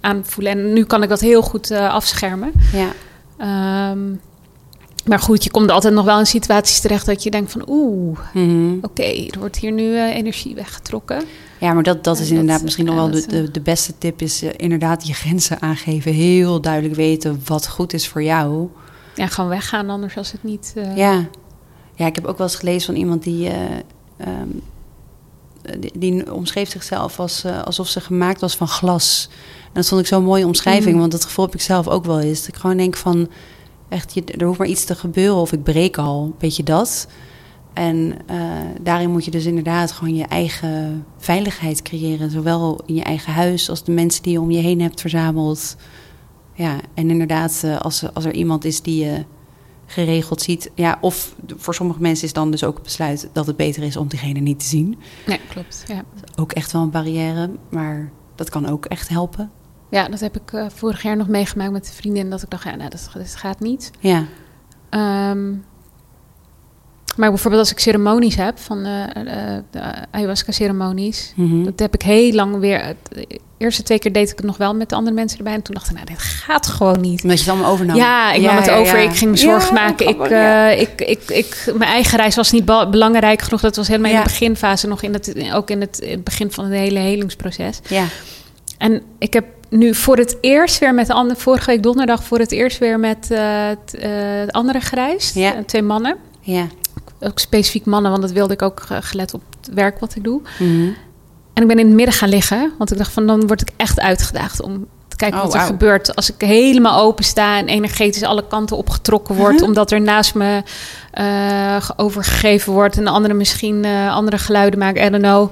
aanvoelen. En nu kan ik dat heel goed afschermen. Ja. Ehm, maar goed, je komt altijd nog wel in situaties terecht dat je denkt van oeh, Mhm. oké, er wordt hier nu eh, energie weggetrokken. Ja, maar dat, dat is inderdaad misschien nog wel de, de, de beste tip. Is eh, inderdaad je grenzen aangeven. Heel duidelijk weten wat goed is voor jou. Ja, gewoon weggaan anders als het niet... eh, Ja. ja, ik heb ook wel eens gelezen van iemand die... ehm, die, die omschreef zichzelf als, alsof ze gemaakt was van glas. En dat vond ik zo'n mooie omschrijving. Mm. Want dat gevoel heb ik zelf ook wel eens. Dat ik gewoon denk van... Echt, je, er hoeft maar iets te gebeuren of ik breek al. Weet je dat? En eh, daarin moet je dus inderdaad gewoon je eigen veiligheid creëren. Zowel in je eigen huis als de mensen die je om je heen hebt verzameld. Ja, en inderdaad, eh, als, als er iemand is die je geregeld ziet. Ja, of voor sommige mensen is dan dus ook het besluit dat het beter is om diegene niet te zien. Nee, klopt. Ja. Ook echt wel een barrière, maar dat kan ook echt helpen. Ja, dat heb ik eh, vorig jaar nog meegemaakt met een vriendin. Dat ik dacht, ja, nou, dat, dat gaat niet. Ja, Ehm, maar bijvoorbeeld als ik ceremonies heb, van eh, eh, de ayahuasca-ceremonies... Mhm. Dat heb ik heel lang weer... De eerste twee keer deed ik het nog wel met de andere mensen erbij. En toen dacht ik, nou, dit gaat gewoon niet. omdat je het allemaal overnam. Ja, ik nam het ja, over. ja. Ik ging me zorgen Ja, maken. Ik, ja. ik, ik, ik, mijn eigen reis was niet belangrijk genoeg. Dat was helemaal in Ja. de beginfase. Nog in het, ook in het, in het begin van het hele helingsproces. ja. En ik heb nu voor het eerst weer met de andere... Vorige week donderdag voor het eerst weer met de andere gereisd. Ja. Eh, twee mannen. ja. Ook specifiek mannen, want dat wilde ik ook gelet op het werk wat ik doe. Mhm. En ik ben in het midden gaan liggen. Want ik dacht van, dan word ik echt uitgedaagd om te kijken Oh, wat er gebeurt. Als ik helemaal open sta en energetisch alle kanten opgetrokken word. Mhm. Omdat er naast me ge- overgegeven wordt. En de andere misschien andere geluiden maken. I don't know.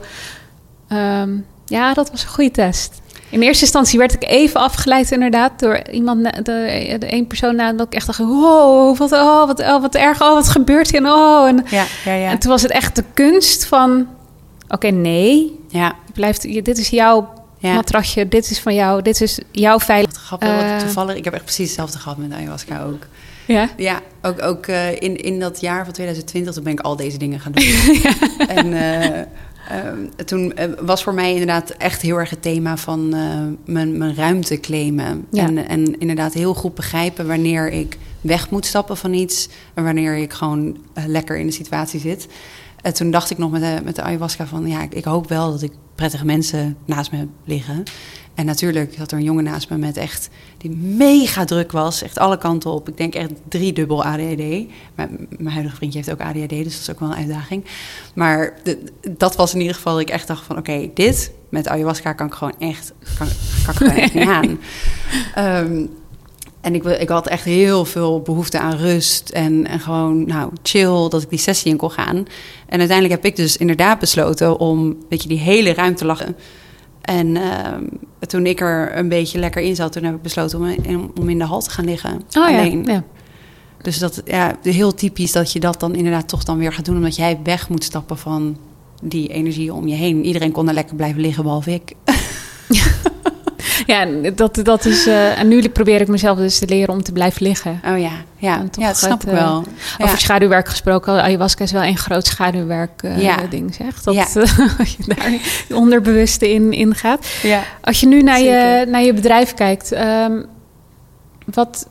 Ehm, ja, dat was een goede test. In eerste instantie werd ik even afgeleid inderdaad door iemand, de, de één persoon na dat ik echt dacht, wow, wat, oh, wat, oh, wat erg, oh, wat gebeurt hier? En, oh, en, Ja, ja, ja. en toen was het echt de kunst van, oké, nee, ja. je blijft, je, dit is jouw Ja. matrasje, dit is van jou, dit is jouw veilig. Wat grappig, wat Eh. toevallig. Ik heb echt precies hetzelfde gehad met ayahuasca ook. Ja. Ja, ook, ook eh, in, in dat jaar van 2020 toen ben ik al deze dingen gaan doen. *laughs* En eh, ehm, toen eh, was voor mij inderdaad echt heel erg het thema van eh, mijn, mijn ruimte claimen. Ja. En, en inderdaad heel goed begrijpen wanneer ik weg moet stappen van iets. En wanneer ik gewoon eh, lekker in de situatie zit. En toen dacht ik nog met de, met de ayahuasca van... ja, ik, ik hoop wel dat ik prettige mensen naast me liggen. En natuurlijk zat er een jongen naast me met echt... die mega druk was, echt alle kanten op. Ik denk echt driedubbel ADHD. Mijn, mijn huidige vriendje heeft ook ADHD, dus dat is ook wel een uitdaging. Maar de- dat was in ieder geval dat ik echt dacht van... oké, dit met ayahuasca kan ik gewoon echt, kan, kan ik gewoon echt niet aan. *laughs* Ehm, En ik, wil- ik had echt heel veel behoefte aan rust en, en gewoon nou, chill, dat ik die sessie in kon gaan. En uiteindelijk heb ik dus inderdaad besloten om weet je, die hele ruimte lachen. En ehm, toen ik er een beetje lekker in zat, toen heb ik besloten om, in- om in de hal te gaan liggen. Oh alleen. ja, ja. Dus dat ja, heel typisch dat je dat dan inderdaad toch dan weer gaat doen, omdat jij weg moet stappen van die energie om je heen. Iedereen kon er lekker blijven liggen, behalve ik. Ja, *laughs* *laughs* en dat, dat is. eh, en nu probeer ik mezelf dus te leren om te blijven liggen. Oh ja, ja, ja dat snap het, ik wel. Ja. Over schaduwwerk gesproken, ayahuasca is wel een groot schaduwwerk eh, Ja. ding, zeg. Dat Ja. eh, *laughs* als je daar onderbewuste in, in gaat. Ja. Als je nu naar, je, naar je bedrijf kijkt, ehm, wat,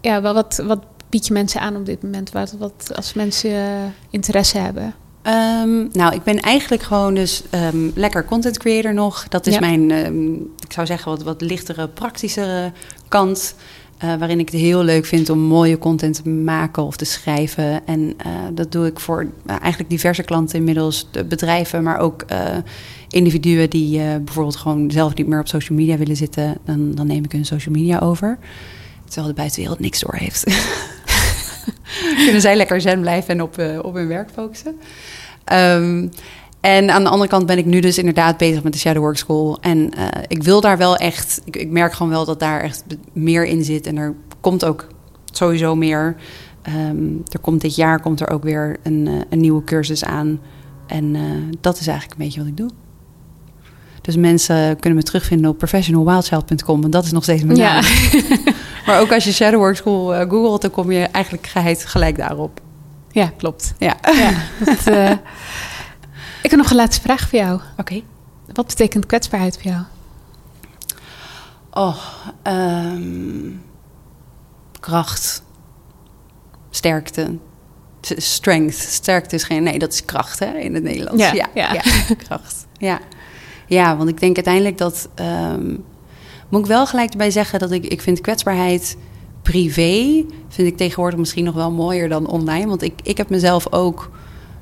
ja, wel, wat, wat bied je mensen aan op dit moment? Wat, wat als mensen eh, interesse hebben? Ehm, nou, ik ben eigenlijk gewoon dus ehm, lekker content creator nog. Dat is Ja. mijn, ehm, ik zou zeggen, wat, wat lichtere, praktischere kant. eh, waarin ik het heel leuk vind om mooie content te maken of te schrijven. En eh, dat doe ik voor eh, eigenlijk diverse klanten inmiddels. De bedrijven, maar ook individuen die bijvoorbeeld gewoon zelf niet meer op social media willen zitten. Dan, dan neem ik hun social media over. Terwijl de buitenwereld niks door heeft. *laughs* *laughs* Kunnen zij lekker zen blijven en op, eh, op hun werk focussen. Ehm, en aan de andere kant ben ik nu dus inderdaad bezig met de Shadow Work School. En eh, ik wil daar wel echt... Ik, ik merk gewoon wel dat daar echt meer in zit. En er komt ook sowieso meer. Ehm, er komt dit jaar komt er ook weer een, eh, een nieuwe cursus aan. En dat is eigenlijk een beetje wat ik doe. Dus mensen kunnen me terugvinden op professionalwildchild.com. Want dat is nog steeds mijn naam. *laughs* Maar ook als je Shadow Work School eh, googelt... dan kom je eigenlijk geheid gelijk daarop. ja klopt. Ja. Ja, dat, eh, *laughs* ik heb nog een laatste vraag voor jou. Oké. Wat betekent kwetsbaarheid voor jou? Oh, ehm, kracht, sterkte, strength. Sterkte is geen, nee, dat is kracht hè, in het Nederlands. Ja, ja, ja. ja, *laughs* kracht. Ja. ja, want ik denk uiteindelijk dat, ehm, moet ik wel gelijk erbij zeggen dat ik, ik vind kwetsbaarheid privé, vind ik tegenwoordig misschien nog wel mooier dan online. Want ik, ik heb mezelf ook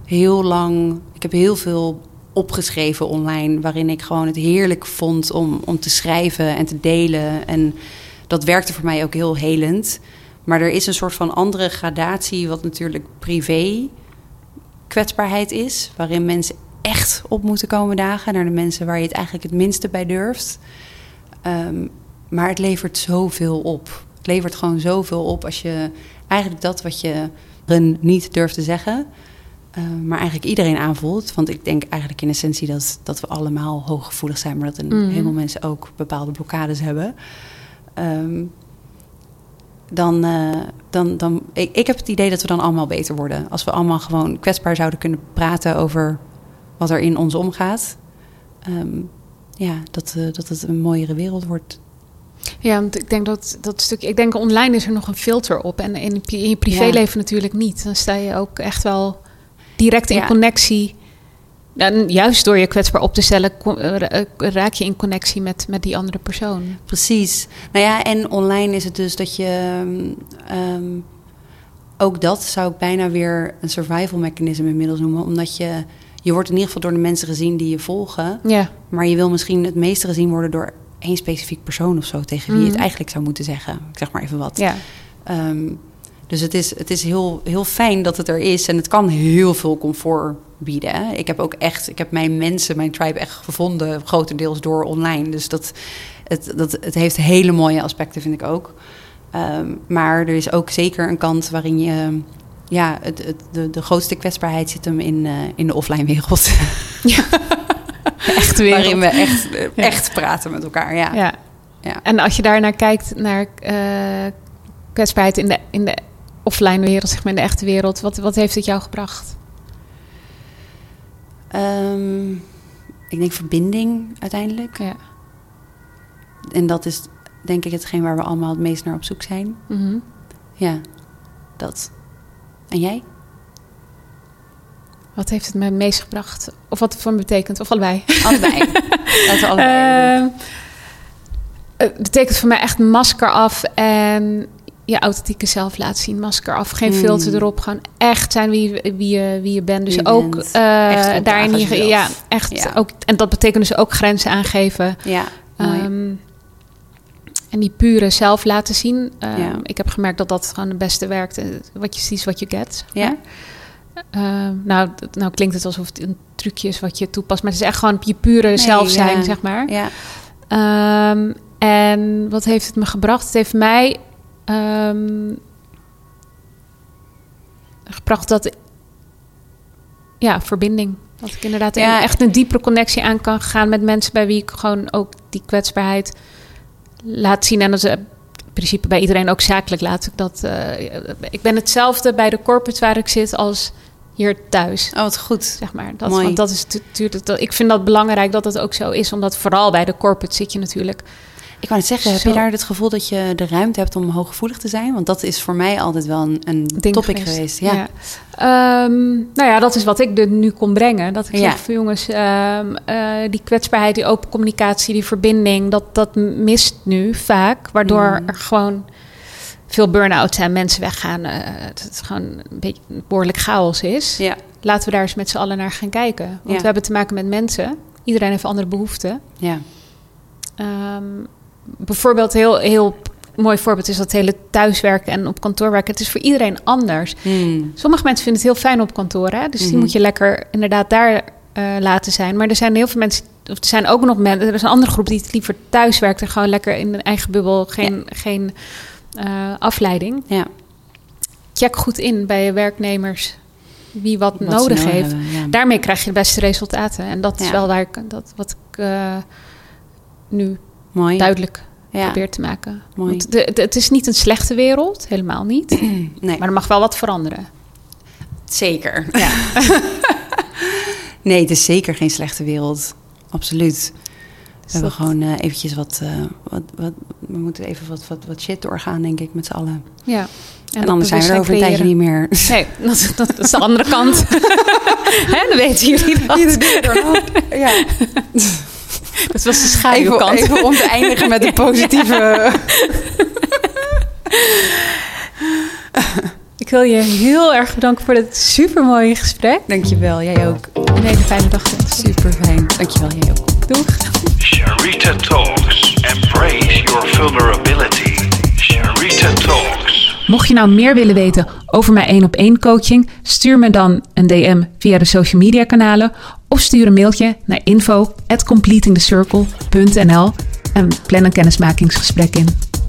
heel lang, ik heb heel veel opgeschreven online, waarin ik gewoon het heerlijk vond om, om te schrijven en te delen. En dat werkte voor mij ook heel helend. Maar er is een soort van andere gradatie, wat natuurlijk privé kwetsbaarheid is, waarin mensen echt op moeten komen dagen naar de mensen waar je het eigenlijk het minste bij durft. Ehm, maar het levert zoveel op. Het levert gewoon zoveel op als je eigenlijk dat wat je niet durft te zeggen, eh, maar eigenlijk iedereen aanvoelt. Want ik denk eigenlijk in essentie dat, dat we allemaal hooggevoelig zijn, maar dat een Mhm. heleboel mensen ook bepaalde blokkades hebben. Ehm, dan, eh, dan, dan ik, ik heb het idee dat we dan allemaal beter worden. Als we allemaal gewoon kwetsbaar zouden kunnen praten over wat er in ons omgaat. Ehm, ja, dat, eh, dat het een mooiere wereld wordt. Ja, want ik denk dat dat stuk. Ik denk online is er nog een filter op. En in, in je privéleven natuurlijk niet. Dan sta je ook echt wel direct in Ja. connectie. En juist door je kwetsbaar op te stellen, eh, ra- raak je in connectie met, met die andere persoon. Precies. Nou ja, en online is het dus dat je. ehm, ehm, ook dat zou ik bijna weer een survival mechanisme inmiddels noemen. Omdat je. Je wordt in ieder geval door de mensen gezien die je volgen. Ja, Maar je wil misschien het meeste gezien worden door één specifiek persoon of zo. Tegen wie je Mhm. het eigenlijk zou moeten zeggen. Ik zeg maar even wat. ja. Ehm, dus het is, het is heel, heel fijn dat het er is. En het kan heel veel comfort bieden. Hè. Ik heb ook echt, ik heb mijn mensen, mijn tribe echt gevonden, grotendeels door online. Dus dat, het, dat, het heeft hele mooie aspecten, vind ik ook. Ehm, maar er is ook zeker een kant waarin je. Ja, het, het, de, de grootste kwetsbaarheid zit hem in, eh, in de offline wereld. *laughs* Echt wereld. waarin we echt, echt praten met elkaar. Ja. Ja. Ja. En als je daarnaar kijkt, naar eh, kwetsbaarheid in de, in de offline wereld, zeg maar in de echte wereld, wat, wat heeft het jou gebracht? Ehm, ik denk verbinding uiteindelijk. Ja. En dat is denk ik hetgeen waar we allemaal het meest naar op zoek zijn. Mhm. Ja, dat. En jij? Wat heeft het me meest gebracht? Of wat het voor me betekent? Of allebei? Allebei. *laughs* Laten we allebei. doen. Ehm, het betekent voor mij echt masker af en je authentieke zelf laten zien. Masker af, geen Hmm. filter erop. Gewoon echt zijn wie, je- wie, je, wie je bent. Dus je ook bent. eh, daarin je, ja, echt Ja. ook. En dat betekent dus ook grenzen aangeven. ja, mooi. En die pure zelf laten zien. Ehm, Ja. Ik heb gemerkt dat dat gewoon het beste werkt. Eh, Wat je ziet is wat je get. Ja? Ehm, nou, nou klinkt het alsof het een trucje is wat je toepast. Maar het is echt gewoon je pure zelf zijn, ja. zeg maar. Ja. Ehm, en wat heeft het me gebracht? Het heeft mij gebracht dat... Ja, verbinding. Dat ik inderdaad Ja. echt een diepere connectie aan kan gaan met mensen... bij wie ik gewoon ook die kwetsbaarheid laat zien. En dat is eh, in principe bij iedereen ook zakelijk laat ik dat... eh, ik ben hetzelfde bij de corporate waar ik zit als hier thuis. Oh, wat goed. Zeg maar. Dat, Mooi. want dat is natuurlijk. Dat, ik vind dat belangrijk dat het ook zo is, omdat vooral bij de corporate zit je natuurlijk. Ik wou net zeggen, heb je daar het gevoel dat je de ruimte hebt om hooggevoelig te zijn? Want dat is voor mij altijd wel een, een ding topic geweest. Ja. Ehm, nou ja, dat is wat ik er nu kon brengen. Dat ik Ja. zeg van jongens, ehm, eh, die kwetsbaarheid, die open communicatie, die verbinding, dat, dat mist nu vaak. Waardoor Mm. er gewoon veel burn-out zijn, mensen weggaan. eh, het, het gewoon een beetje behoorlijk chaos is. ja. Laten we daar eens met z'n allen naar gaan kijken. Want Ja. we hebben te maken met mensen. Iedereen heeft andere behoeften. ja. Ehm, bijvoorbeeld, heel, heel mooi voorbeeld is dat hele thuiswerken en op kantoor werken. Het is voor iedereen anders. Hmm. Sommige mensen vinden het heel fijn op kantoor, hè? dus die Mhm. moet je lekker inderdaad daar eh, laten zijn. Maar er zijn heel veel mensen, of er zijn ook nog mensen, er is een andere groep die het liever thuis werkt en gewoon lekker in een eigen bubbel, geen, geen eh, afleiding. ja. Check goed in bij je werknemers wie wat, nodig heeft. hebben, ja. Daarmee krijg je de beste resultaten. En dat is wel waar ik, dat, wat ik eh, nu Mooi. duidelijk Ja. probeer te maken. Mooi. Want de, de- het is niet een slechte wereld, helemaal niet. *clears throat* Nee, Maar er mag wel wat veranderen. zeker. Ja. *laughs* nee, het is zeker geen slechte wereld. Absoluut. We hebben dat- gewoon eh, eventjes wat, eh, wat, wat... We moeten even wat, wat, wat shit doorgaan, denk ik, met z'n allen. Ja. En, dat anders zijn we er over een tijdje niet meer. Nee, dat, dat is de andere kant. *laughs* Hè, dan weten jullie dat. ja. *laughs* *laughs* Dat was de Even, schaduwkant. even om te eindigen met een *laughs* positieve... *laughs* Ik wil je heel erg bedanken voor dit supermooie gesprek. Dankjewel, jij ook. Een hele fijne dag. Super fijn. Dankjewel, jij ook. Doeg. Sharita Talks. Embrace your vulnerability. Sharita Talks. Mocht je nou meer willen weten over mijn één op één coaching, stuur me dan een DM via de social media kanalen of stuur een mailtje naar info at completingthecircle.nl en plan een kennismakingsgesprek in.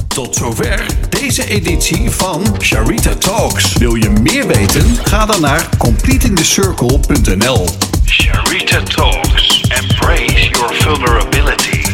Tot zover deze editie van Sharita Talks. Wil je meer weten? Ga dan naar completingthecircle.nl. Sharita Talks. Embrace your vulnerability.